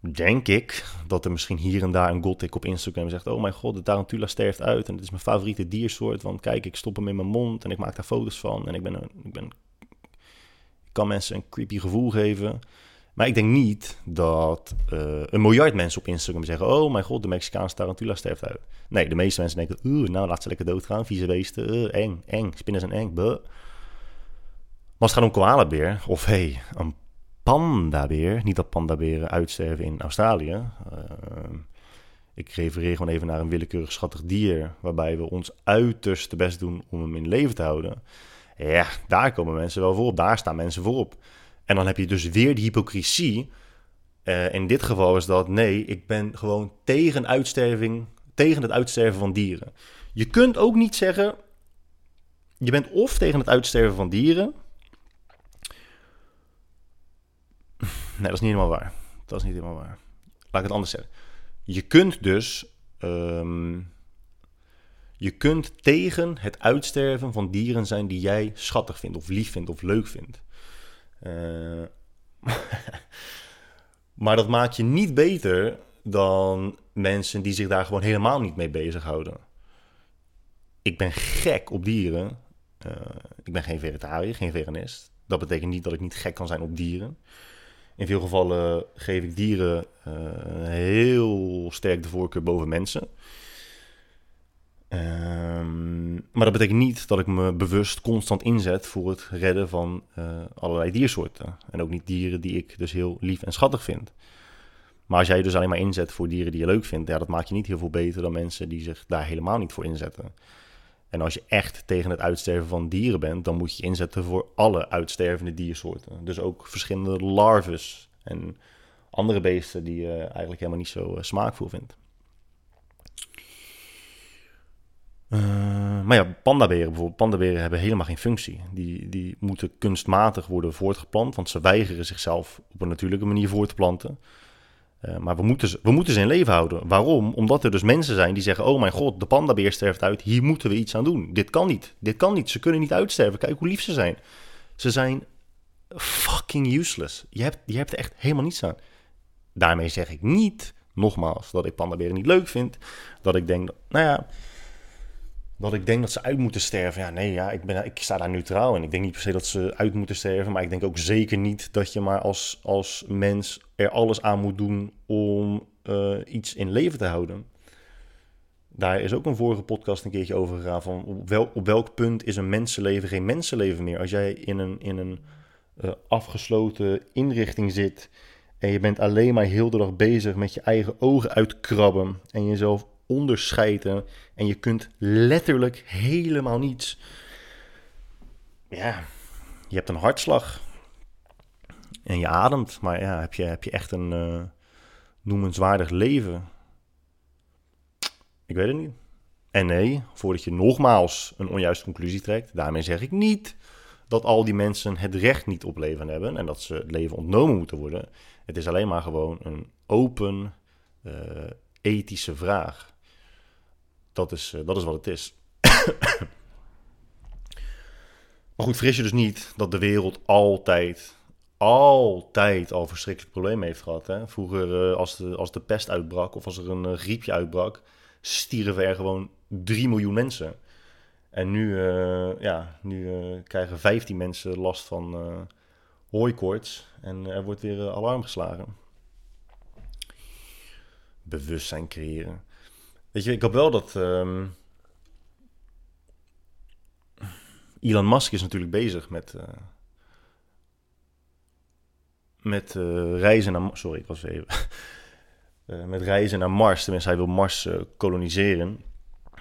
Denk ik dat er misschien hier en daar een gothic op Instagram zegt: Oh mijn god, de tarantula sterft uit en het is mijn favoriete diersoort. Want kijk, ik stop hem in mijn mond en ik maak daar foto's van en ik, ben, ik, ben, ik kan mensen een creepy gevoel geven. Maar ik denk niet dat uh, een miljard mensen op Instagram zeggen: Oh mijn god, de Mexicaanse tarantula sterft uit. Nee, de meeste mensen denken: Oeh, nou laat ze lekker doodgaan. Vieze beesten, uh, eng, eng. Spinnen zijn eng, buh. Maar als het gaat om koalabeer, of hey, een pandabeer, niet dat pandaberen uitsterven in Australië. Uh, ik refereer gewoon even naar een willekeurig schattig dier, waarbij we ons uiterste best doen om hem in leven te houden. Ja, daar komen mensen wel voor op, daar staan mensen voor op. En dan heb je dus weer die hypocrisie. Uh, in dit geval is dat nee, ik ben gewoon tegen uitsterving, tegen het uitsterven van dieren. Je kunt ook niet zeggen, je bent of tegen het uitsterven van dieren. Nee, dat is niet helemaal waar. Dat is niet helemaal waar. Laat ik het anders zeggen. Je kunt dus, um, je kunt tegen het uitsterven van dieren zijn die jij schattig vindt of lief vindt of leuk vindt. Uh, maar dat maakt je niet beter dan mensen die zich daar gewoon helemaal niet mee bezighouden. Ik ben gek op dieren. Uh, ik ben geen vegetariër, geen veganist. Dat betekent niet dat ik niet gek kan zijn op dieren. In veel gevallen geef ik dieren uh, heel sterk de voorkeur boven mensen. Um, maar dat betekent niet dat ik me bewust constant inzet voor het redden van uh, allerlei diersoorten. En ook niet dieren die ik dus heel lief en schattig vind. Maar als jij je dus alleen maar inzet voor dieren die je leuk vindt, ja, dat maakt je niet heel veel beter dan mensen die zich daar helemaal niet voor inzetten. En als je echt tegen het uitsterven van dieren bent, dan moet je inzetten voor alle uitstervende diersoorten. Dus ook verschillende larves en andere beesten die je eigenlijk helemaal niet zo uh, smaakvol vindt. Uh, maar ja, pandaberen bijvoorbeeld. Pandaberen hebben helemaal geen functie. Die, die moeten kunstmatig worden voortgeplant, want ze weigeren zichzelf op een natuurlijke manier voor te planten. Uh, maar we moeten, ze, we moeten ze in leven houden. Waarom? Omdat er dus mensen zijn die zeggen: Oh mijn god, de pandabeer sterft uit. Hier moeten we iets aan doen. Dit kan niet. Dit kan niet. Ze kunnen niet uitsterven. Kijk hoe lief ze zijn. Ze zijn fucking useless. Je hebt, je hebt er echt helemaal niets aan. Daarmee zeg ik niet, nogmaals, dat ik pandaberen niet leuk vind. Dat ik denk, nou ja, dat ik denk dat ze uit moeten sterven. Ja, nee, ja, ik, ben, ik sta daar neutraal in. Ik denk niet per se dat ze uit moeten sterven. Maar ik denk ook zeker niet dat je maar als, als mens er alles aan moet doen om uh, iets in leven te houden. Daar is ook een vorige podcast een keertje over gegaan. Van op, wel, op welk punt is een mensenleven geen mensenleven meer? Als jij in een, in een uh, afgesloten inrichting zit. En je bent alleen maar heel de dag bezig met je eigen ogen uitkrabben. En jezelf onderscheiden. En je kunt letterlijk helemaal niets. Ja, je hebt een hartslag. En je ademt. Maar ja, heb je, heb je echt een uh, noemenswaardig leven? Ik weet het niet. En nee, voordat je nogmaals een onjuiste conclusie trekt, daarmee zeg ik niet dat al die mensen het recht niet op leven hebben en dat ze het leven ontnomen moeten worden. Het is alleen maar gewoon een open uh, ethische vraag. Dat is, uh, dat is wat het is. maar goed, fris je dus niet dat de wereld altijd, altijd al verschrikkelijk problemen heeft gehad. Hè? Vroeger, uh, als, de, als de pest uitbrak of als er een uh, griepje uitbrak, stierven er gewoon 3 miljoen mensen. En nu, ja, nu krijgen 15 mensen last van hooikoorts en er wordt weer alarm geslagen. Bewustzijn creëren. Weet je, ik hoop wel dat. Um, Elon Musk is natuurlijk bezig met. Uh, met uh, reizen naar. Sorry, ik was even. uh, met reizen naar Mars. Tenminste, hij wil Mars koloniseren.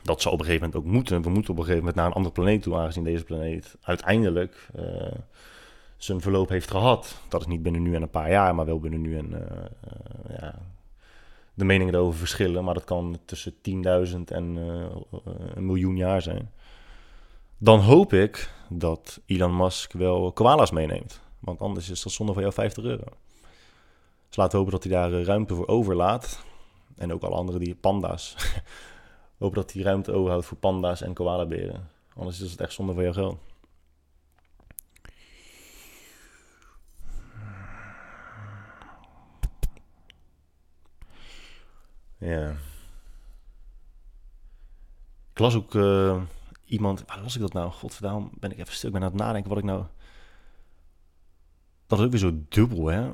Dat zal op een gegeven moment ook moeten. We moeten op een gegeven moment naar een andere planeet toe, aangezien deze planeet uiteindelijk zijn verloop heeft gehad. Dat is niet binnen nu en een paar jaar, maar wel binnen nu en ja, de meningen erover verschillen, maar dat kan tussen 10.000 en uh, een miljoen jaar zijn. Dan hoop ik dat Elon Musk wel koala's meeneemt. Want anders is dat zonde van jou 50 euro. Dus laten we hopen dat hij daar ruimte voor overlaat. En ook alle andere die panda's. Hoop dat hij ruimte overhoudt voor panda's en koalaberen. Anders is het echt zonde voor jouw geld. Ja. Ik las ook uh, iemand... Waar las ik dat nou? Godverdamme, ben ik even stuk. ben aan het nadenken wat ik nou... Dat is ook weer zo dubbel, hè?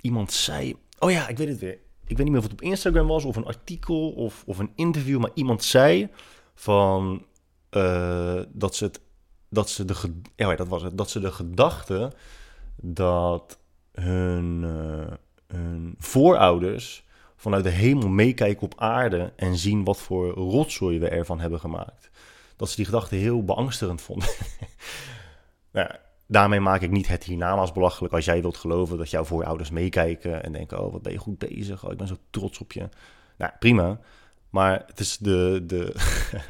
Iemand zei... Oh ja, ik weet het weer. Ik weet niet meer of het op Instagram was of een artikel of, of een interview. Maar iemand zei van... Uh, dat ze het... Dat ze de... Ja, dat was het. Dat ze de gedachte dat hun, uh, hun voorouders vanuit de hemel meekijken op aarde en zien wat voor rotzooi we ervan hebben gemaakt. Dat ze die gedachte heel beangstigend vonden. nou, daarmee maak ik niet het hiernamaals belachelijk als jij wilt geloven dat jouw voorouders meekijken en denken, oh wat ben je goed bezig, oh ik ben zo trots op je. Nou, prima. Maar het is de, de,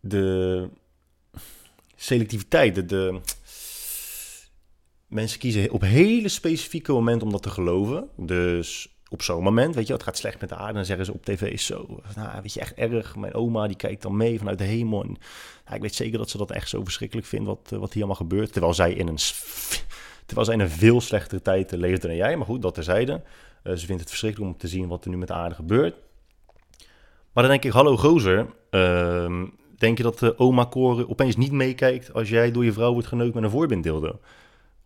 de selectiviteit, de, de, mensen kiezen op hele specifieke momenten om dat te geloven. Dus op zo'n moment, weet je, het gaat slecht met de aarde. Dan zeggen ze op tv zo, nou, weet je, echt erg. Mijn oma die kijkt dan mee vanuit de hemel. Ik weet zeker dat ze dat echt zo verschrikkelijk vindt wat, wat hier allemaal gebeurt. Terwijl zij in een, terwijl zij in een veel slechtere tijd leefde dan jij. Maar goed, dat terzijde. Uh, ze vindt het verschrikkelijk om te zien wat er nu met de aarde gebeurt. Maar dan denk ik, hallo gozer, uh, denk je dat de oma-koren opeens niet meekijkt als jij door je vrouw wordt geneukt met een voorbinddildo?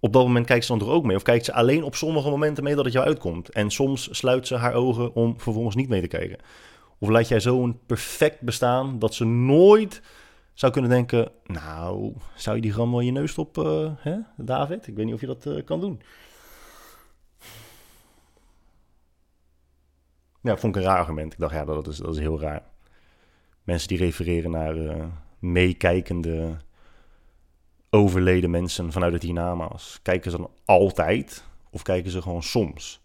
Op dat moment kijkt ze dan toch ook mee? Of kijkt ze alleen op sommige momenten mee dat het jou uitkomt? En soms sluit ze haar ogen om vervolgens niet mee te kijken. Of laat jij zo een perfect bestaan dat ze nooit zou kunnen denken... Nou, zou je die gram wel je neus op, uh, hè, David? Ik weet niet of je dat uh, kan doen. Ja, vond ik een raar argument. Ik dacht, ja, dat is, dat is heel raar. Mensen die refereren naar uh, meekijkende overleden mensen vanuit het hiernamaals, kijken ze dan altijd of kijken ze gewoon soms?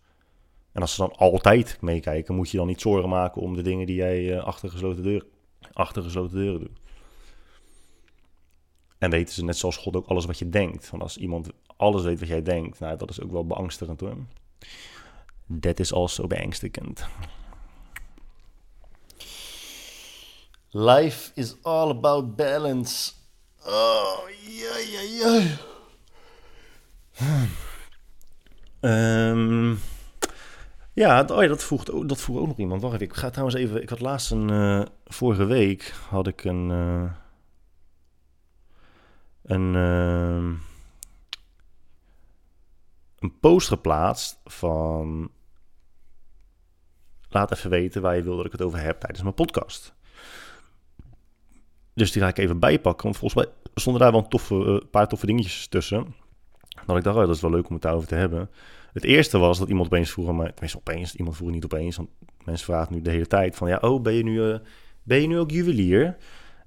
En als ze dan altijd meekijken, moet je dan niet zorgen maken om de dingen die jij uh, achter, gesloten deur, achter gesloten deuren doet. En weten ze net zoals God ook alles wat je denkt. Want als iemand alles weet wat jij denkt, nou, dat is ook wel beangstigend hoor. Dat is also beangstigend. Life is all about balance. Oh, ja, ja, ja. Ja, oh ja, dat vroeg, dat vroeg ook nog iemand. Wacht even, ik ga trouwens even... Ik had laatst een... Uh, vorige week had ik een... Uh, een... Uh, een post geplaatst van... Laat even weten waar je wil dat ik het over heb tijdens mijn podcast. Dus die ga ik even bijpakken. Want volgens mij stonden daar wel een toffe, uh, paar toffe dingetjes tussen. Dat ik dacht, oh, dat is wel leuk om het daarover te hebben. Het eerste was dat iemand opeens vroeg aan mij... Tenminste, opeens. Iemand vroeg niet opeens. Want mensen vragen nu de hele tijd van... Ja, oh, ben je nu, uh, ben je nu ook juwelier?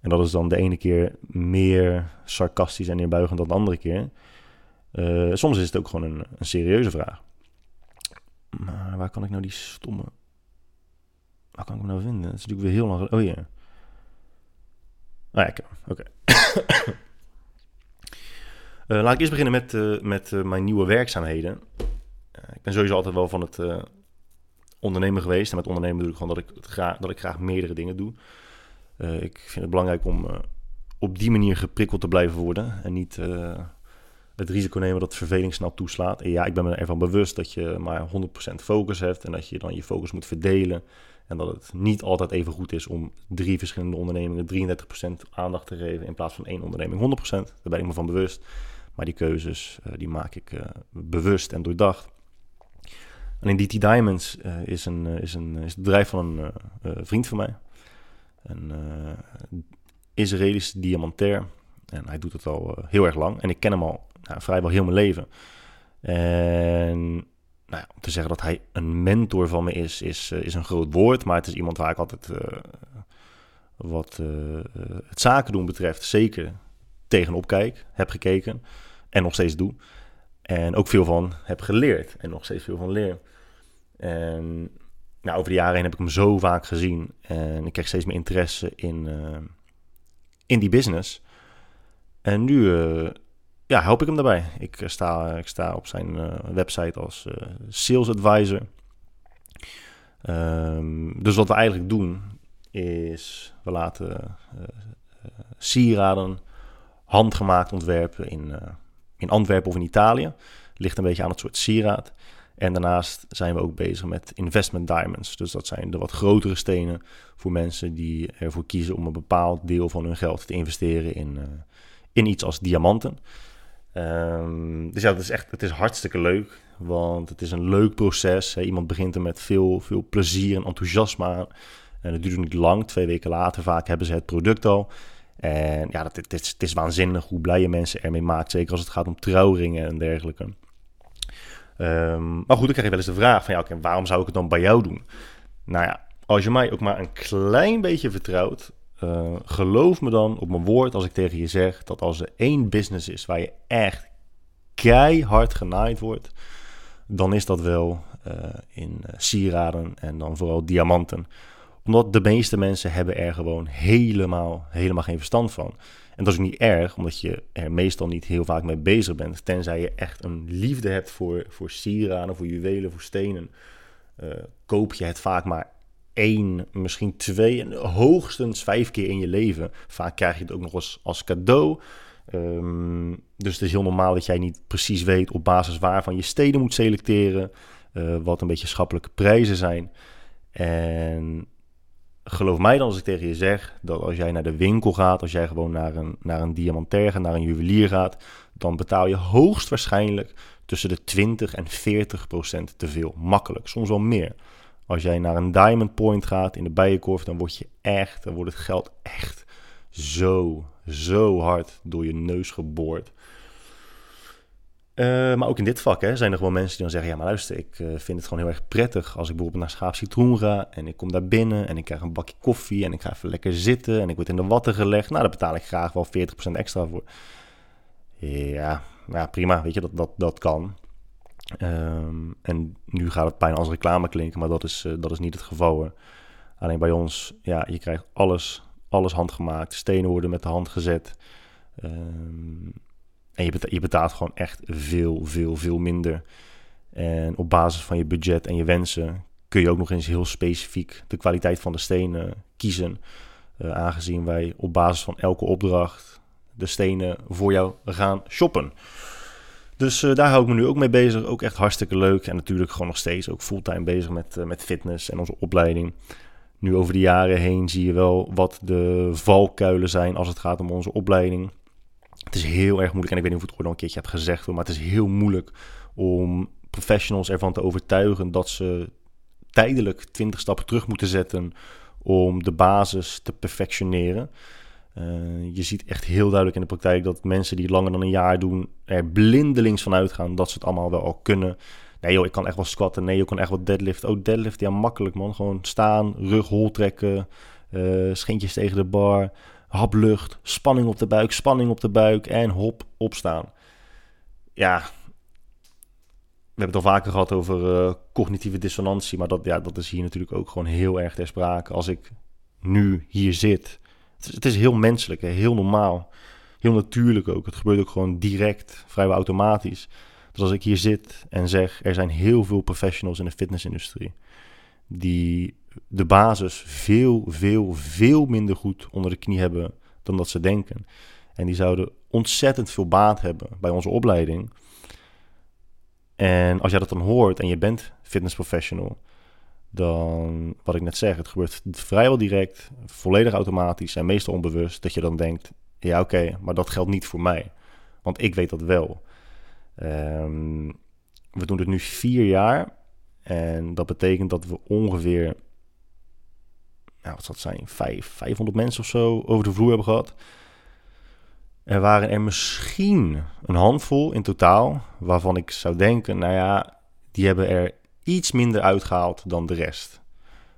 En dat is dan de ene keer meer sarcastisch en neerbuigend dan de andere keer. Uh, soms is het ook gewoon een, een serieuze vraag. Maar waar kan ik nou die stomme... Waar kan ik hem nou vinden? Dat is natuurlijk weer heel lang... Oh ja. Ah ja, oké. uh, laat ik eerst beginnen met, uh, met uh, mijn nieuwe werkzaamheden. ik ben sowieso altijd wel van het ondernemen geweest. En met ondernemen bedoel ik gewoon dat ik, graag, dat ik graag meerdere dingen doe. ik vind het belangrijk om op die manier geprikkeld te blijven worden. En niet het risico nemen dat verveling snel toeslaat. En ja, ik ben me ervan bewust dat je maar 100% focus hebt. En dat je dan je focus moet verdelen. En dat het niet altijd even goed is om drie verschillende ondernemingen 33% aandacht te geven in plaats van één onderneming 100%. Daar ben ik me van bewust. Maar die keuzes uh, die maak ik uh, bewust en doordacht. En in DT Diamonds uh, is, een, is, een, is het bedrijf van een vriend van mij. Een Israëlische diamantair. En hij doet het al heel erg lang. En ik ken hem al nou, vrijwel heel mijn leven. En nou om te zeggen dat hij een mentor van me is, is, eh, is een groot woord. Maar het is iemand waar ik altijd uh, wat uh, het zaken doen betreft zeker tegenop kijk, heb gekeken en nog steeds doe. En ook veel van heb geleerd en nog steeds veel van leer. En nou, over de jaren heen heb ik hem zo vaak gezien. En ik krijg steeds meer interesse in, in die business. En nu ja, help ik hem daarbij. Ik sta, ik sta op zijn uh, website als uh, sales advisor. Ehm, dus wat we eigenlijk doen is, we laten sieraden handgemaakt ontwerpen in, in Antwerpen of in Italië. Ligt een beetje aan het soort sieraad. En daarnaast zijn we ook bezig met investment diamonds. Dus dat zijn de wat grotere stenen voor mensen die ervoor kiezen om een bepaald deel van hun geld te investeren in, in iets als diamanten. Um, dus ja, het is echt het is hartstikke leuk. Want het is een leuk proces. Hè. Iemand begint er met veel, veel plezier en enthousiasme aan. En het duurt niet lang. Twee weken later vaak hebben ze het product al. En ja, dat, het, is, het is waanzinnig hoe blij je mensen ermee maakt. Zeker als het gaat om trouwringen en dergelijke. Um, maar goed, dan krijg je wel eens de vraag van... Ja, waarom zou ik het dan bij jou doen? Nou ja, als je mij ook maar een klein beetje vertrouwt... Uh, geloof me dan op mijn woord als ik tegen je zeg... dat als er één business is waar je echt keihard genaaid wordt dan is dat wel uh, in uh, sieraden en dan vooral diamanten. Omdat de meeste mensen hebben er gewoon helemaal, helemaal geen verstand van. En dat is niet erg, omdat je er meestal niet heel vaak mee bezig bent. Tenzij je echt een liefde hebt voor, voor sieraden, voor juwelen, voor stenen. Koop je het vaak maar één, misschien twee en hoogstens vijf keer in je leven. Vaak krijg je het ook nog als cadeau. Um, dus het is heel normaal dat jij niet precies weet op basis waarvan je steden moet selecteren. Uh, wat een beetje schappelijke prijzen zijn. En geloof mij dan als ik tegen je zeg dat als jij naar de winkel gaat, als jij gewoon naar een, naar een diamantair gaat, naar een juwelier gaat, dan betaal je hoogstwaarschijnlijk tussen de 20 en 40 procent te veel. Makkelijk, soms wel meer. Als jij naar een Diamond Point gaat in de Bijenkorf, dan word je echt, dan wordt het geld echt zo, zo hard door je neus geboord. Uh, maar ook in dit vak hè, zijn er gewoon mensen die dan zeggen: Ja, maar luister, ik uh, vind het gewoon heel erg prettig als ik bijvoorbeeld naar Schaap Citroen ga en ik kom daar binnen en ik krijg een bakje koffie en ik ga even lekker zitten en ik word in de watten gelegd. Nou, daar betaal ik graag wel 40% extra voor. Ja, ja prima, weet je, dat, dat, dat kan. Um, en nu gaat het bijna als reclame klinken, maar dat is, uh, dat is niet het geval. Alleen bij ons, ja, je krijgt alles alles handgemaakt. Stenen worden met de hand gezet. Um, en je betaalt, je betaalt gewoon echt veel, veel, veel minder. En op basis van je budget en je wensen kun je ook nog eens heel specifiek de kwaliteit van de stenen kiezen. Uh, aangezien wij op basis van elke opdracht de stenen voor jou gaan shoppen. Dus uh, daar hou ik me nu ook mee bezig. Ook echt hartstikke leuk. En natuurlijk gewoon nog steeds ook fulltime bezig met, uh, met fitness en onze opleiding. Nu over de jaren heen zie je wel wat de valkuilen zijn als het gaat om onze opleiding. Het is heel erg moeilijk, en ik weet niet of ik het ooit al een keertje heb gezegd, maar het is heel moeilijk om professionals ervan te overtuigen dat ze tijdelijk 20 stappen terug moeten zetten om de basis te perfectioneren. Uh, je ziet echt heel duidelijk in de praktijk dat mensen die langer dan een jaar doen er blindelings van uitgaan dat ze het allemaal wel al kunnen. Nee joh, ik kan echt wel squatten. Nee, je kan echt wel deadlift. Oh, deadlift, ja makkelijk man. Gewoon staan, rug hol trekken, uh, schintjes tegen de bar, haplucht, spanning op de buik, spanning op de buik en hop, opstaan. Ja, we hebben het al vaker gehad over uh, cognitieve dissonantie, maar dat, ja, dat is hier natuurlijk ook gewoon heel erg ter sprake. Als ik nu hier zit, het is, heel menselijk, heel normaal, heel natuurlijk ook. Het gebeurt ook gewoon direct, vrijwel automatisch. Dus als ik hier zit en zeg, er zijn heel veel professionals in de fitnessindustrie die de basis veel, veel, veel minder goed onder de knie hebben dan dat ze denken. En die zouden ontzettend veel baat hebben bij onze opleiding. En als jij dat dan hoort en je bent fitnessprofessional, dan, wat ik net zeg, het gebeurt vrijwel direct, volledig automatisch en meestal onbewust, dat je dan denkt, ja oké, maar dat geldt niet voor mij. Want ik weet dat wel. Um, we doen het nu vier jaar. En dat betekent dat we ongeveer, nou, wat zal het zijn, vijf, 500 mensen of zo over de vloer hebben gehad. Er waren er misschien een handvol in totaal, waarvan ik zou denken, nou ja, die hebben er iets minder uitgehaald dan de rest.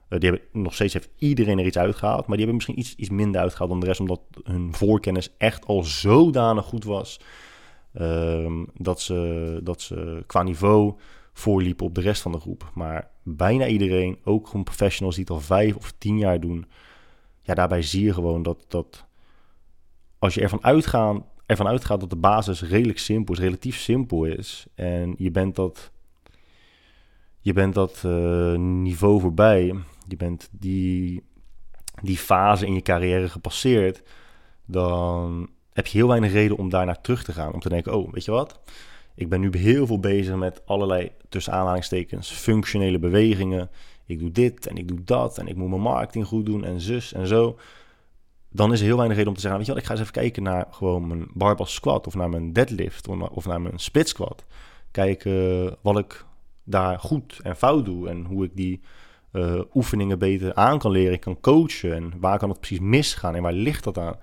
Uh, die hebben, nog steeds heeft iedereen er iets uitgehaald, maar die hebben misschien iets, iets minder uitgehaald dan de rest, omdat hun voorkennis echt al zodanig goed was Um, dat, ze, dat ze qua niveau voorliepen op de rest van de groep. Maar bijna iedereen, ook gewoon professionals die het al vijf of tien jaar doen, ja, daarbij zie je gewoon dat, dat als je ervan, uitgaan, ervan uitgaat dat de basis redelijk simpel is, relatief simpel is, en je bent dat je bent dat uh, niveau voorbij, je bent die, die fase in je carrière gepasseerd, dan heb je heel weinig reden om daarnaar terug te gaan. Om te denken, oh, weet je wat? Ik ben nu heel veel bezig met allerlei, tussen aanhalingstekens, functionele bewegingen. Ik doe dit en ik doe dat en ik moet mijn marketing goed doen en zus en zo. Dan is er heel weinig reden om te zeggen, weet je wat, ik ga eens even kijken naar gewoon mijn barbell squat of naar mijn deadlift of naar mijn split squat. Kijken wat ik daar goed en fout doe en hoe ik die uh, oefeningen beter aan kan leren. Ik kan coachen en waar kan het precies misgaan en waar ligt dat aan?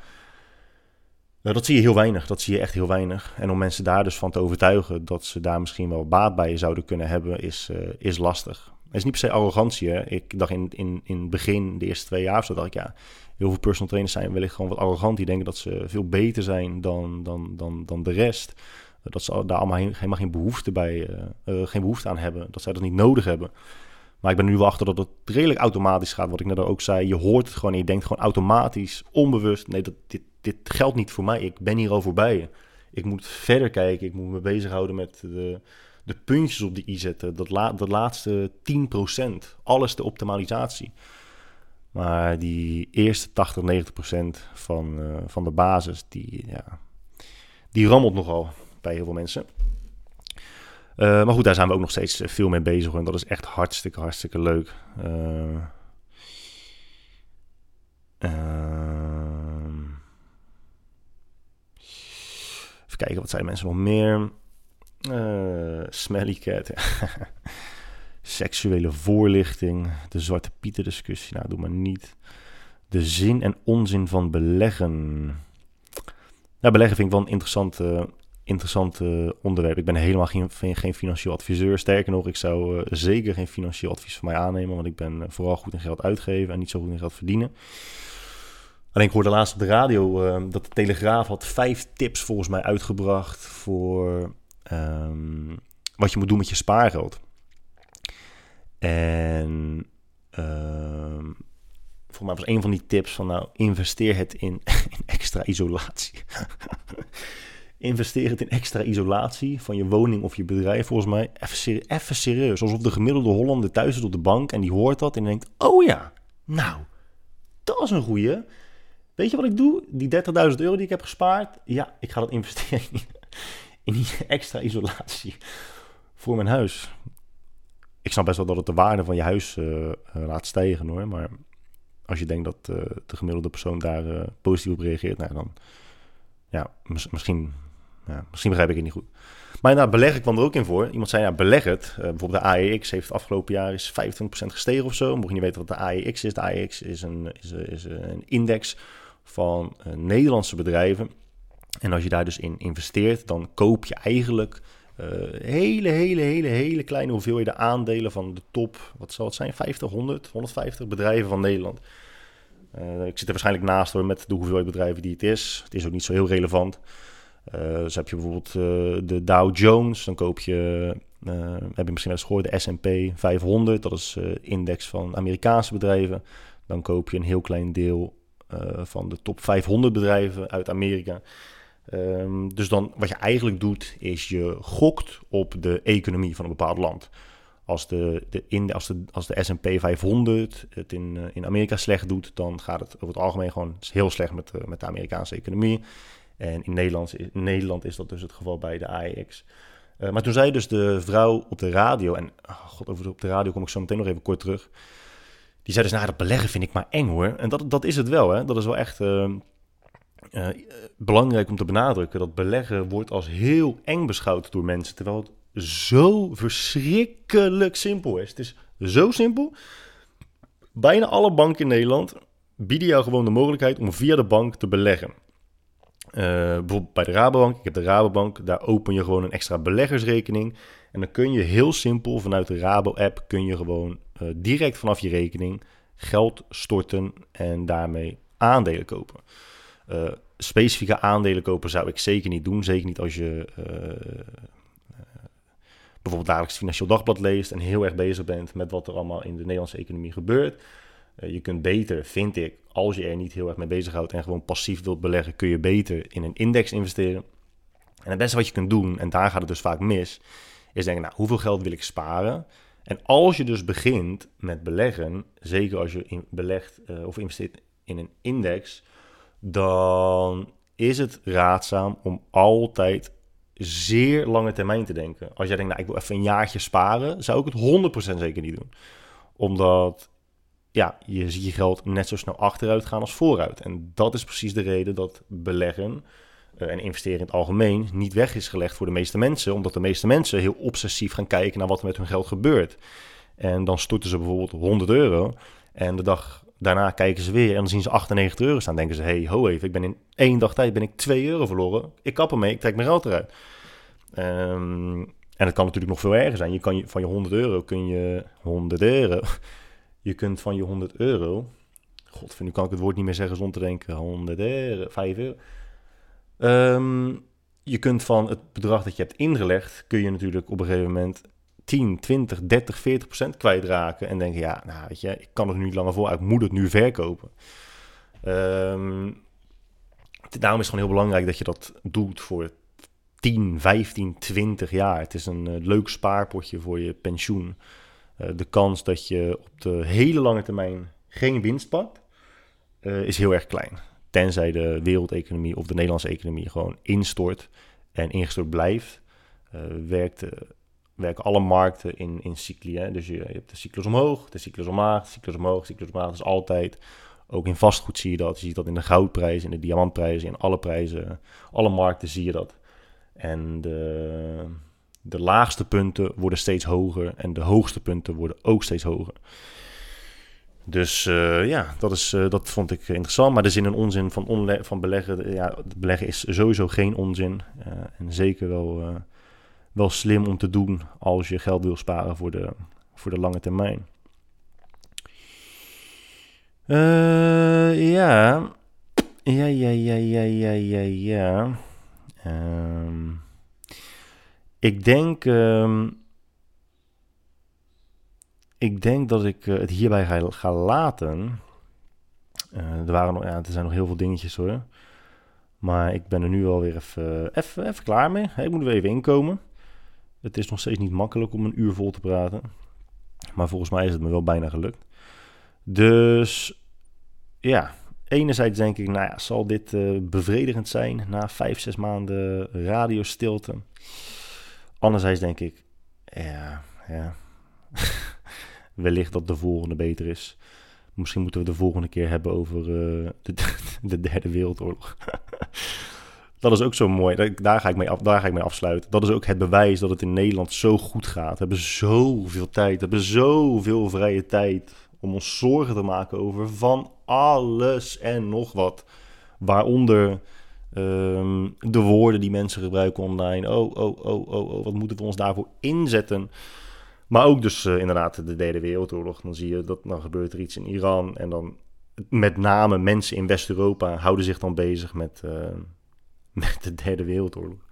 Nou, dat zie je heel weinig, dat zie je echt heel weinig. En om mensen daar dus van te overtuigen dat ze daar misschien wel baat bij zouden kunnen hebben, is, uh, is lastig. Het is niet per se arrogantie. Hè? Ik dacht in, in, in het begin, de eerste twee jaar zo, dacht ik ja, heel veel personal trainers zijn wellicht gewoon wat arrogant. Die denken dat ze veel beter zijn dan, dan, dan, dan de rest. Dat ze daar allemaal helemaal geen behoefte, bij, uh, geen behoefte aan hebben. Dat zij dat niet nodig hebben. Maar ik ben nu wel achter dat het redelijk automatisch gaat. Wat ik net ook zei. Je hoort het gewoon en je denkt gewoon automatisch, onbewust. Nee, dat, dit, dit geldt niet voor mij. Ik ben hier al voorbij. Ik moet verder kijken. Ik moet me bezighouden met de, de puntjes op de i zetten. Dat, dat laatste 10%. Alles de optimalisatie. Maar die eerste 80, 90% van, uh, van de basis, die, ja, die rammelt nogal heel veel mensen. Uh, maar goed, daar zijn we ook nog steeds veel mee bezig. En dat is echt hartstikke, hartstikke leuk. Uh, even kijken, wat zijn mensen nog meer? smelly cat. Seksuele voorlichting. De Zwarte Pieten discussie. Nou, doe maar niet. De zin en onzin van beleggen. Nou, beleggen vind ik wel een interessante interessant uh, onderwerp. Ik ben helemaal geen, geen financieel adviseur. Sterker nog, ik zou uh, zeker geen financieel advies van mij aannemen, want ik ben uh, vooral goed in geld uitgeven en niet zo goed in geld verdienen. Alleen ik hoorde laatst op de radio dat de Telegraaf had vijf tips volgens mij uitgebracht voor um, wat je moet doen met je spaargeld. En um, volgens mij was een van die tips van nou investeer het in extra isolatie. Investeer in extra isolatie van je woning of je bedrijf, volgens mij. Even, serieus. Alsof de gemiddelde Hollander thuis zit op de bank en die hoort dat en denkt: Oh ja, nou, dat is een goeie. Weet je wat ik doe? Die 30.000 euro die ik heb gespaard, ja, ik ga dat investeren in die extra isolatie voor mijn huis. Ik snap best wel dat het de waarde van je huis uh, laat stijgen hoor. Maar als je denkt dat uh, de gemiddelde persoon daar positief op reageert, nou, dan ja, misschien ja, misschien begrijp ik het niet goed. Maar nou, beleggen kwam er ook in voor. Iemand zei, ja, beleg het. Uh, bijvoorbeeld de AEX heeft het afgelopen jaar is 25% gestegen of zo. Mocht je niet weten wat de AEX is. De AEX is een, is, is een index van uh, Nederlandse bedrijven. En als je daar dus in investeert, dan koop je eigenlijk uh, hele, hele, hele, hele kleine hoeveelheden aandelen van de top, wat zal het zijn, 50, 100, 150 bedrijven van Nederland. ik zit er waarschijnlijk naast hoor met de hoeveelheid bedrijven die het is. Het is ook niet zo heel relevant. Uh, dus heb je bijvoorbeeld uh, de Dow Jones, dan koop je, uh, heb je misschien wel eens gehoord, de S&P 500, dat is index van Amerikaanse bedrijven. Dan koop je een heel klein deel van de top 500 bedrijven uit Amerika. Um, dus dan wat je eigenlijk doet, is je gokt op de economie van een bepaald land. Als de, de, als de, als de S&P 500 het in, in Amerika slecht doet, dan gaat het over het algemeen gewoon heel slecht met, met de Amerikaanse economie. En in Nederland, Nederland is dat dus het geval bij de AEX. Uh, maar toen zei dus de vrouw op de radio, en oh god, over de, op de radio kom ik zo meteen nog even kort terug. Die zei dus, nou, dat beleggen vind ik maar eng hoor. En dat, dat is het wel, hè. Dat is wel echt uh, uh, belangrijk om te benadrukken. Dat beleggen wordt als heel eng beschouwd door mensen. Terwijl het zo verschrikkelijk simpel is. Het is zo simpel. Bijna alle banken in Nederland bieden jou gewoon de mogelijkheid om via de bank te beleggen. Uh, bijvoorbeeld bij de Rabobank, ik heb de Rabobank, daar open je gewoon een extra beleggersrekening. En dan kun je heel simpel vanuit de Rabo-app kun je gewoon uh, direct vanaf je rekening geld storten en daarmee aandelen kopen. Uh, specifieke aandelen kopen zou ik zeker niet doen. Zeker niet als je bijvoorbeeld dagelijks Financieel Dagblad leest en heel erg bezig bent met wat er allemaal in de Nederlandse economie gebeurt. Eh, je kunt beter, vind ik, als je er niet heel erg mee bezighoudt en gewoon passief wilt beleggen, kun je beter in een index investeren. En het beste wat je kunt doen, en daar gaat het dus vaak mis, is denken, nou, hoeveel geld wil ik sparen? En als je dus begint met beleggen, zeker als je in belegt uh, of investeert in een index, dan is het raadzaam om altijd zeer lange termijn te denken. Als jij denkt, nou, ik wil even een jaartje sparen, zou ik het 100% zeker niet doen. Omdat ja, je ziet je geld net zo snel achteruit gaan als vooruit. En dat is precies de reden dat beleggen uh, en investeren in het algemeen niet weg is gelegd voor de meeste mensen. Omdat de meeste mensen heel obsessief gaan kijken naar wat er met hun geld gebeurt. En dan storten ze bijvoorbeeld 100 euro. En de dag daarna kijken ze weer en dan zien ze 98 euro staan. denken ze, hey, ho even, ik ben in één dag tijd ben ik 2 euro verloren. Ik kap ermee, ik trek mijn geld eruit. Um, en het kan natuurlijk nog veel erger zijn. Je kan je, van je 100 euro kun je 100 euro. Je kunt van je 100 euro. God, nu kan ik het woord niet meer zeggen zonder te denken. 100 euro, 5 euro. Um, je kunt van het bedrag dat je hebt ingelegd, kun je natuurlijk op een gegeven moment 10, 20, 30, 40 procent kwijtraken. En denken, ja, nou weet je, ik kan het nu niet langer voor, ik moet het nu verkopen. Um, daarom is het gewoon heel belangrijk dat je dat doet voor 10, 15, 20 jaar. Het is een uh, leuk spaarpotje voor je pensioen. Uh, de kans dat je op de hele lange termijn geen winst pakt, uh, is heel erg klein. Tenzij de wereldeconomie of de Nederlandse economie gewoon instort en ingestort blijft, werkt werken alle markten in, in cycli. Hè? Dus je, je, hebt de cyclus omhoog, de cyclus omlaag, de cyclus omhoog, de cyclus omlaag. Dat is altijd. Ook in vastgoed zie je dat. Je ziet dat in de goudprijs, in de diamantprijzen, in alle prijzen, alle markten zie je dat. En de, de laagste punten worden steeds hoger en de hoogste punten worden ook steeds hoger. Dus uh, ja, dat, is, uh, dat vond ik interessant. Maar de zin en onzin van, van beleggen, ja, beleggen is sowieso geen onzin. En zeker wel wel slim om te doen als je geld wil sparen voor de, voor de lange termijn. Ja. Ja, ja, ja, ja, ja, ja, ja. Um, ik denk. Um, ik denk dat ik uh, het hierbij ga, laten. Uh, er, waren nog, ja, er zijn nog heel veel dingetjes hoor. Maar ik ben er nu alweer even, even, klaar mee. Ik moet er even inkomen. Het is nog steeds niet makkelijk om een uur vol te praten. Maar volgens mij is het me wel bijna gelukt. Dus ja, enerzijds denk ik, nou ja, zal dit uh, bevredigend zijn na vijf, zes maanden radiostilte. Anderzijds denk ik, ja, ja. wellicht dat de volgende beter is. Misschien moeten we de volgende keer hebben over uh, de, de, derde wereldoorlog. Dat is ook zo mooi. Daar ga, ik mee af, daar ga ik mee afsluiten. Dat is ook het bewijs dat het in Nederland zo goed gaat. We hebben zoveel tijd. We hebben zoveel vrije tijd om ons zorgen te maken over van alles en nog wat. Waaronder um, de woorden die mensen gebruiken online. Oh, oh, oh, oh, oh, wat moeten we ons daarvoor inzetten? Maar ook dus uh, inderdaad de derde wereldoorlog. Dan zie je dat dan gebeurt er iets in Iran. En dan met name mensen in West-Europa houden zich dan bezig met... Uh, met de derde wereldoorlog.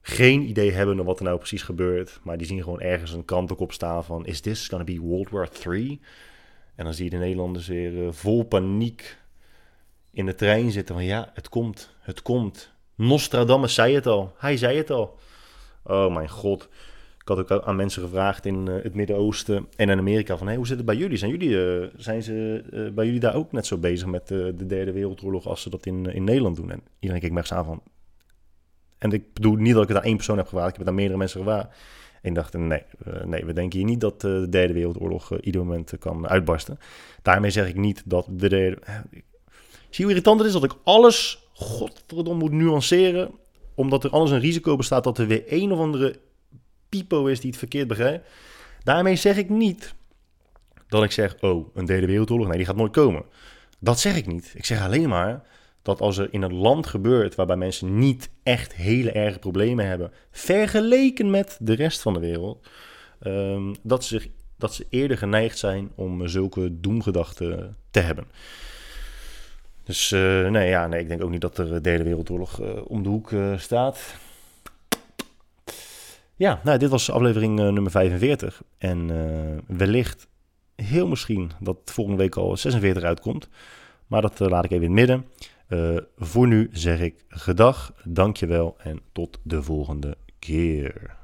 Geen idee hebben wat er nou precies gebeurt. Maar die zien gewoon ergens een krantenkop staan van... Is this gonna be World War 3? En dan zie je de Nederlanders weer uh, vol paniek in de trein zitten van... Ja, het komt, het komt. Nostradamus zei het al. Hij zei het al. Oh mijn god. Ik had ook aan mensen gevraagd in uh, het Midden-Oosten en in Amerika van... Hey, hoe zit het bij jullie? Zijn, jullie, uh, zijn ze uh, bij jullie daar ook net zo bezig met de derde wereldoorlog als ze dat in, in Nederland doen? En iedereen keek me aan van... En ik bedoel niet dat ik het aan één persoon heb gevraagd. Ik heb het aan meerdere mensen gevraagd. En ik dacht, nee, nee, we denken hier niet dat de derde wereldoorlog ieder moment kan uitbarsten. Daarmee zeg ik niet dat de derde... Zie hoe irritant het is dat ik alles, godverdomme, moet nuanceren... omdat er anders een risico bestaat dat er weer een of andere pipo is die het verkeerd begrijpt. Daarmee zeg ik niet dat ik zeg, oh, een derde wereldoorlog, nee, die gaat nooit komen. Dat zeg ik niet. Ik zeg alleen maar dat als er in een land gebeurt waarbij mensen niet echt hele erge problemen hebben, vergeleken met de rest van de wereld, um, dat, ze, dat ze eerder geneigd zijn om zulke doemgedachten te hebben. Dus uh, nee, ja, nee, ik denk ook niet dat er een derde wereldoorlog uh, om de hoek staat. Ja, nou, dit was aflevering nummer 45. En wellicht, heel misschien, dat volgende week al 46 uitkomt. Maar dat laat ik even in het midden. voor nu zeg ik gedag, dankjewel en tot de volgende keer.